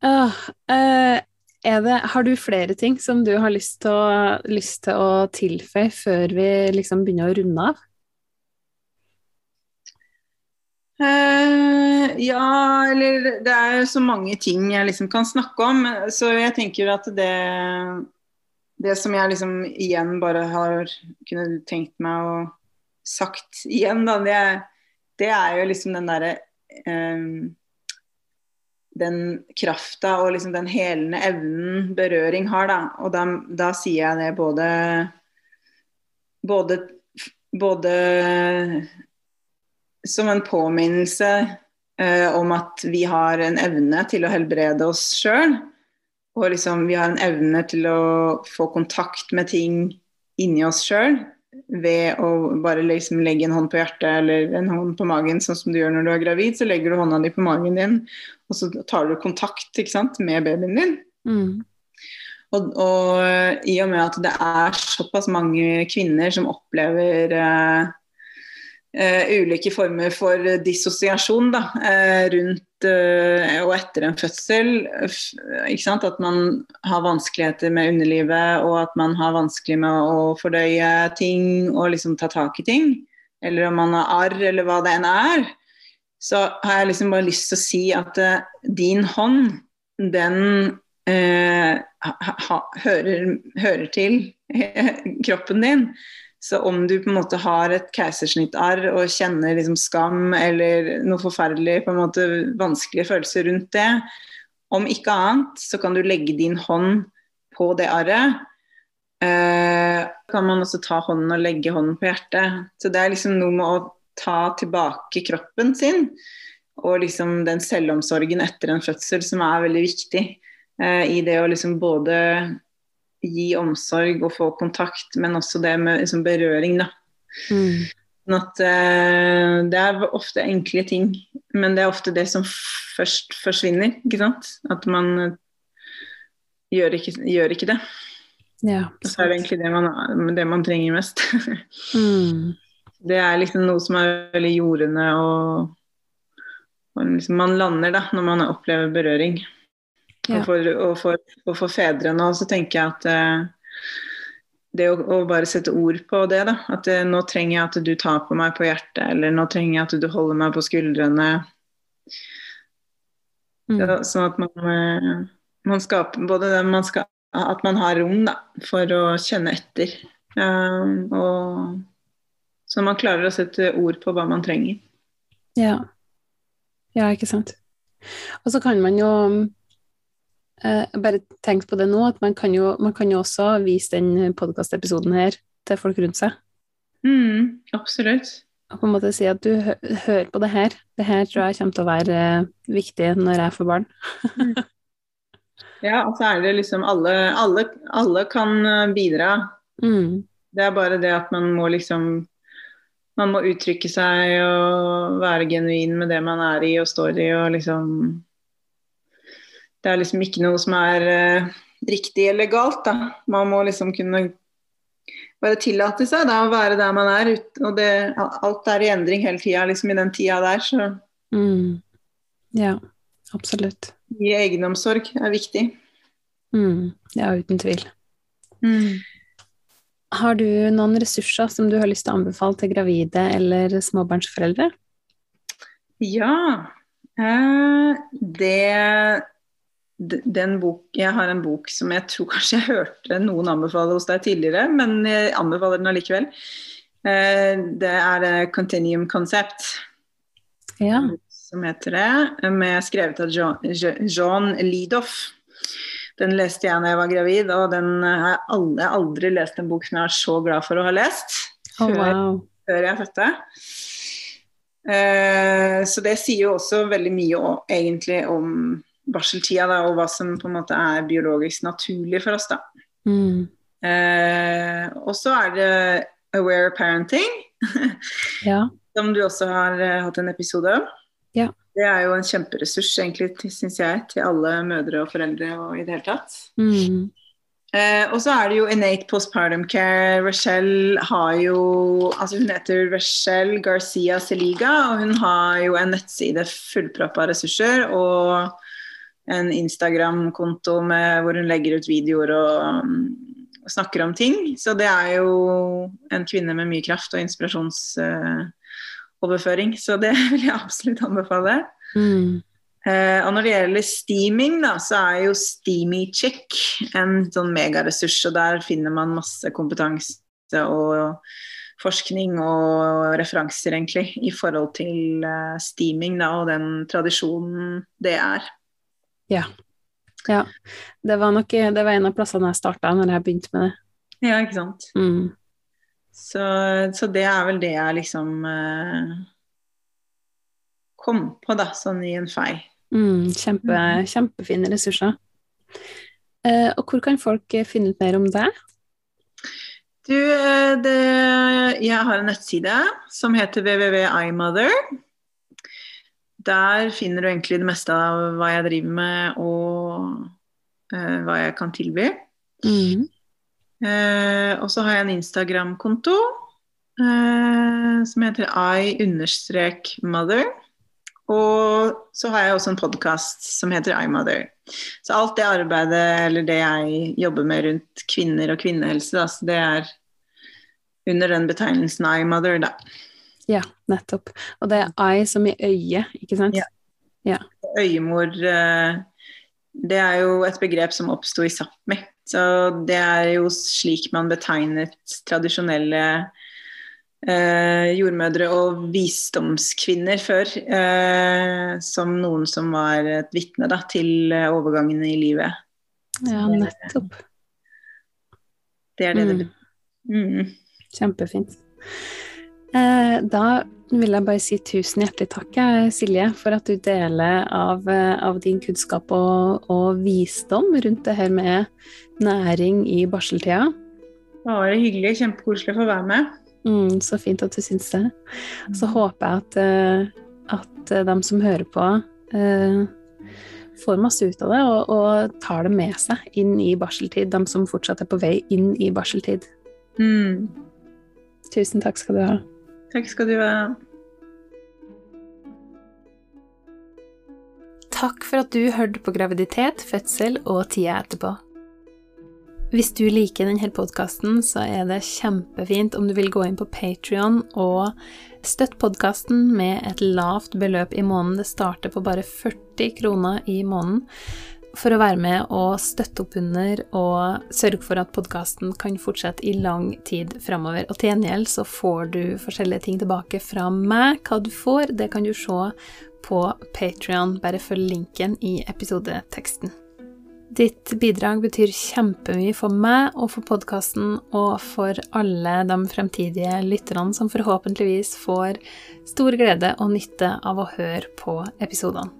Uh, eh, er det, har du flere ting som du har lyst til å, lyst til å tilføye før vi liksom begynner å runde av? Uh, ja, eller det er så mange ting jeg liksom kan snakke om. Så jeg tenker at det Det som jeg liksom igjen bare har kunne tenkt meg å sagt igjen, da, det, det er jo liksom den derre eh, Den krafta og liksom den helende evnen berøring har, da. Og da, da sier jeg det både både, både som en påminnelse eh, om at vi har en evne til å helbrede oss sjøl. Og liksom vi har en evne til å få kontakt med ting inni oss sjøl ved å bare liksom legge en hånd på hjertet eller en hånd på magen, sånn som du gjør når du er gravid. Så legger du hånda di på magen din, og så tar du kontakt sant, med babyen din. Mm. Og, og i og med at det er såpass mange kvinner som opplever eh, eh, ulike former for dissosiasjon da, eh, rundt og etter en fødsel, at man har vanskeligheter med underlivet, og at man har vanskelig med å fordøye ting og liksom ta tak i ting, eller om man har arr, eller hva det enn er, så har jeg liksom bare lyst til å si at uh, din hånd, den uh, ha, ha, hører, hører til kroppen din. Så om du på en måte har et keisersnittarr og kjenner liksom skam eller noe forferdelig, på en måte vanskelige følelser rundt det, om ikke annet så kan du legge din hånd på det arret. Eh, kan man også ta hånden og legge hånden på hjertet. Så det er liksom noe med å ta tilbake kroppen sin og liksom den selvomsorgen etter en fødsel som er veldig viktig eh, i det å liksom både gi omsorg og få kontakt, men også det med liksom berøring, da. Mm. Sånn at eh, det er ofte enkle ting, men det er ofte det som først forsvinner, ikke sant. At man eh, gjør ikke, gjør ikke det. Ja, Og så er det egentlig det man, det man trenger mest. mm. det er liksom noe som er veldig jordende og og liksom man lander da, når man opplever berøring. Ja. Og, for, og, for, og for fedre nå så tenker jeg at eh, det å, å, bare sette ord på det, da. At eh, nå trenger jeg at du tar på meg på hjertet, eller nå trenger jeg at du holder meg på skuldrene. Mm. Så, sånn at man, eh, man skaper både det man skal, At man har rom da, for å kjenne etter. Um, og så man klarer å sette ord på hva man trenger. Ja. Ja, ikke sant. Og så kan man jo eh, bare tenk på det nå, at man kan jo, man kan jo også vise den podkastepisoden her til folk rundt seg. Mm, absolutt. Og på en måte si at du hø hører på det her. Det her tror jeg kommer til å være eh, viktig når jeg får barn. Ja, og så er det liksom alle, alle, alle kan eh, bidra. Mm. Det er bare det at man må liksom Man må uttrykke seg og være genuin med det man er i og står i og liksom Det er liksom ikke noe som er uh, riktig eller galt, da. Man må liksom kunne bare tillate seg da, å være der man er. Ut, og det, alt er i endring hele tida liksom i den tida der, så Mm. Ja, absolutt. Gi egenomsorg er viktig. Mm. Ja, uten tvil. Mm. Har du noen ressurser som du har lyst til å anbefale til gravide eller småbarnsforeldre? Ja. Eh, det bok, Jeg har en bok som jeg tror kanskje jeg hørte noen anbefale hos deg tidligere, men jeg anbefaler den allikevel. Eh, det er eh, Continuum Concept, Ja. som heter det. Med skrevet av John, Lidoff. Den leste jeg da jeg var gravid, og den har jeg aldri, lest en bok som jeg er så glad for å ha lest. Oh, før, wow. før jeg fødte. Eh, så det sier jo også veldig mye egentlig om barseltida, da, og hva som på en måte er biologisk naturlig for oss. da. Mm. Eh, og så er det Aware Parenting, Ja. som du også har eh, hatt en episode om. Ja. Det er jo en kjemperessurs, egentlig, syns jeg, til alle mødre og foreldre og i det hele tatt. Mm. Eh, og så er det jo Innate Postpartum Care. Rachel har jo Altså hun heter Rachel Garcia Seliga, og hun har jo en nettside fullproppa ressurser og en Instagram-konto hvor hun legger ut videoer og, og, snakker om ting. Så det er jo en kvinne med mye kraft og inspirasjonsoverføring. så det vil jeg absolutt anbefale. Mm. Uh, og når det gjelder steaming, da, så er jo Steamy Check en sånn megaressurs. Og der finner man masse kompetanse og forskning og referanser, egentlig, i forhold til uh, steaming da, og den tradisjonen det er. Ja. ja. Det var nok det var en av plassene jeg starta når jeg begynte med det. Ja, ikke sant. Mm. Så, så, det er vel det jeg liksom eh, kom på, da, sånn i en fei. Mm, kjempe, kjempefine ressurser. Eh, og hvor kan folk finne ut mer om deg? Du, det, jeg har en nettside som heter www.imother. Der finner du egentlig det meste av hva jeg driver med og uh, hva jeg kan tilby. Mm. Uh, og så har jeg en Instagram-konto uh, som heter i-mother. Og så har jeg også en podkast som heter iMother. Så alt det arbeidet eller det jeg jobber med rundt kvinner og kvinnehelse, da, det er under den betegnelsen iMother, da. Ja, nettopp. Og det er eye som i øye, ikke sant? Ja. ja. Øyemor det er jo et begrep som oppsto i Sápmi. Så det er jo slik man betegnet tradisjonelle eh, jordmødre og visdomskvinner før. Eh, som noen som var et vitne til overgangene i livet. Ja, nettopp. Det er det mm. det betyr. Mm. Kjempefint. Eh, da vil jeg bare si tusen hjertelig takk, Silje, for at du deler av, av din kunnskap og, og, visdom rundt det her med næring i barseltida. Bare hyggelig. Kjempekoselig å få være med. Mm, så fint at du syns det. Så håper jeg at, at de som hører på, får masse ut av det og, og, tar det med seg inn i barseltid, de som fortsatt er på vei inn i barseltid. Mm. Tusen takk skal du ha. Takk skal du ha. takk for at du hørte på graviditet, fødsel og tida etterpå. Hvis du liker denne podkasten, så er det kjempefint om du vil gå inn på Patrion og støtte podkasten med et lavt beløp i måneden. Det starter på bare 40 kroner i måneden for å være med og støtte opp under og sørge for at podkasten kan fortsette i lang tid framover. Og til gjengjeld så får du forskjellige ting tilbake fra meg. Hva du får, det kan du se på Patrion. Bare følg linken i episodeteksten. Ditt bidrag betyr kjempemye for meg og for podkasten og for alle de fremtidige lytterne som forhåpentligvis får stor glede og nytte av å høre på episodene.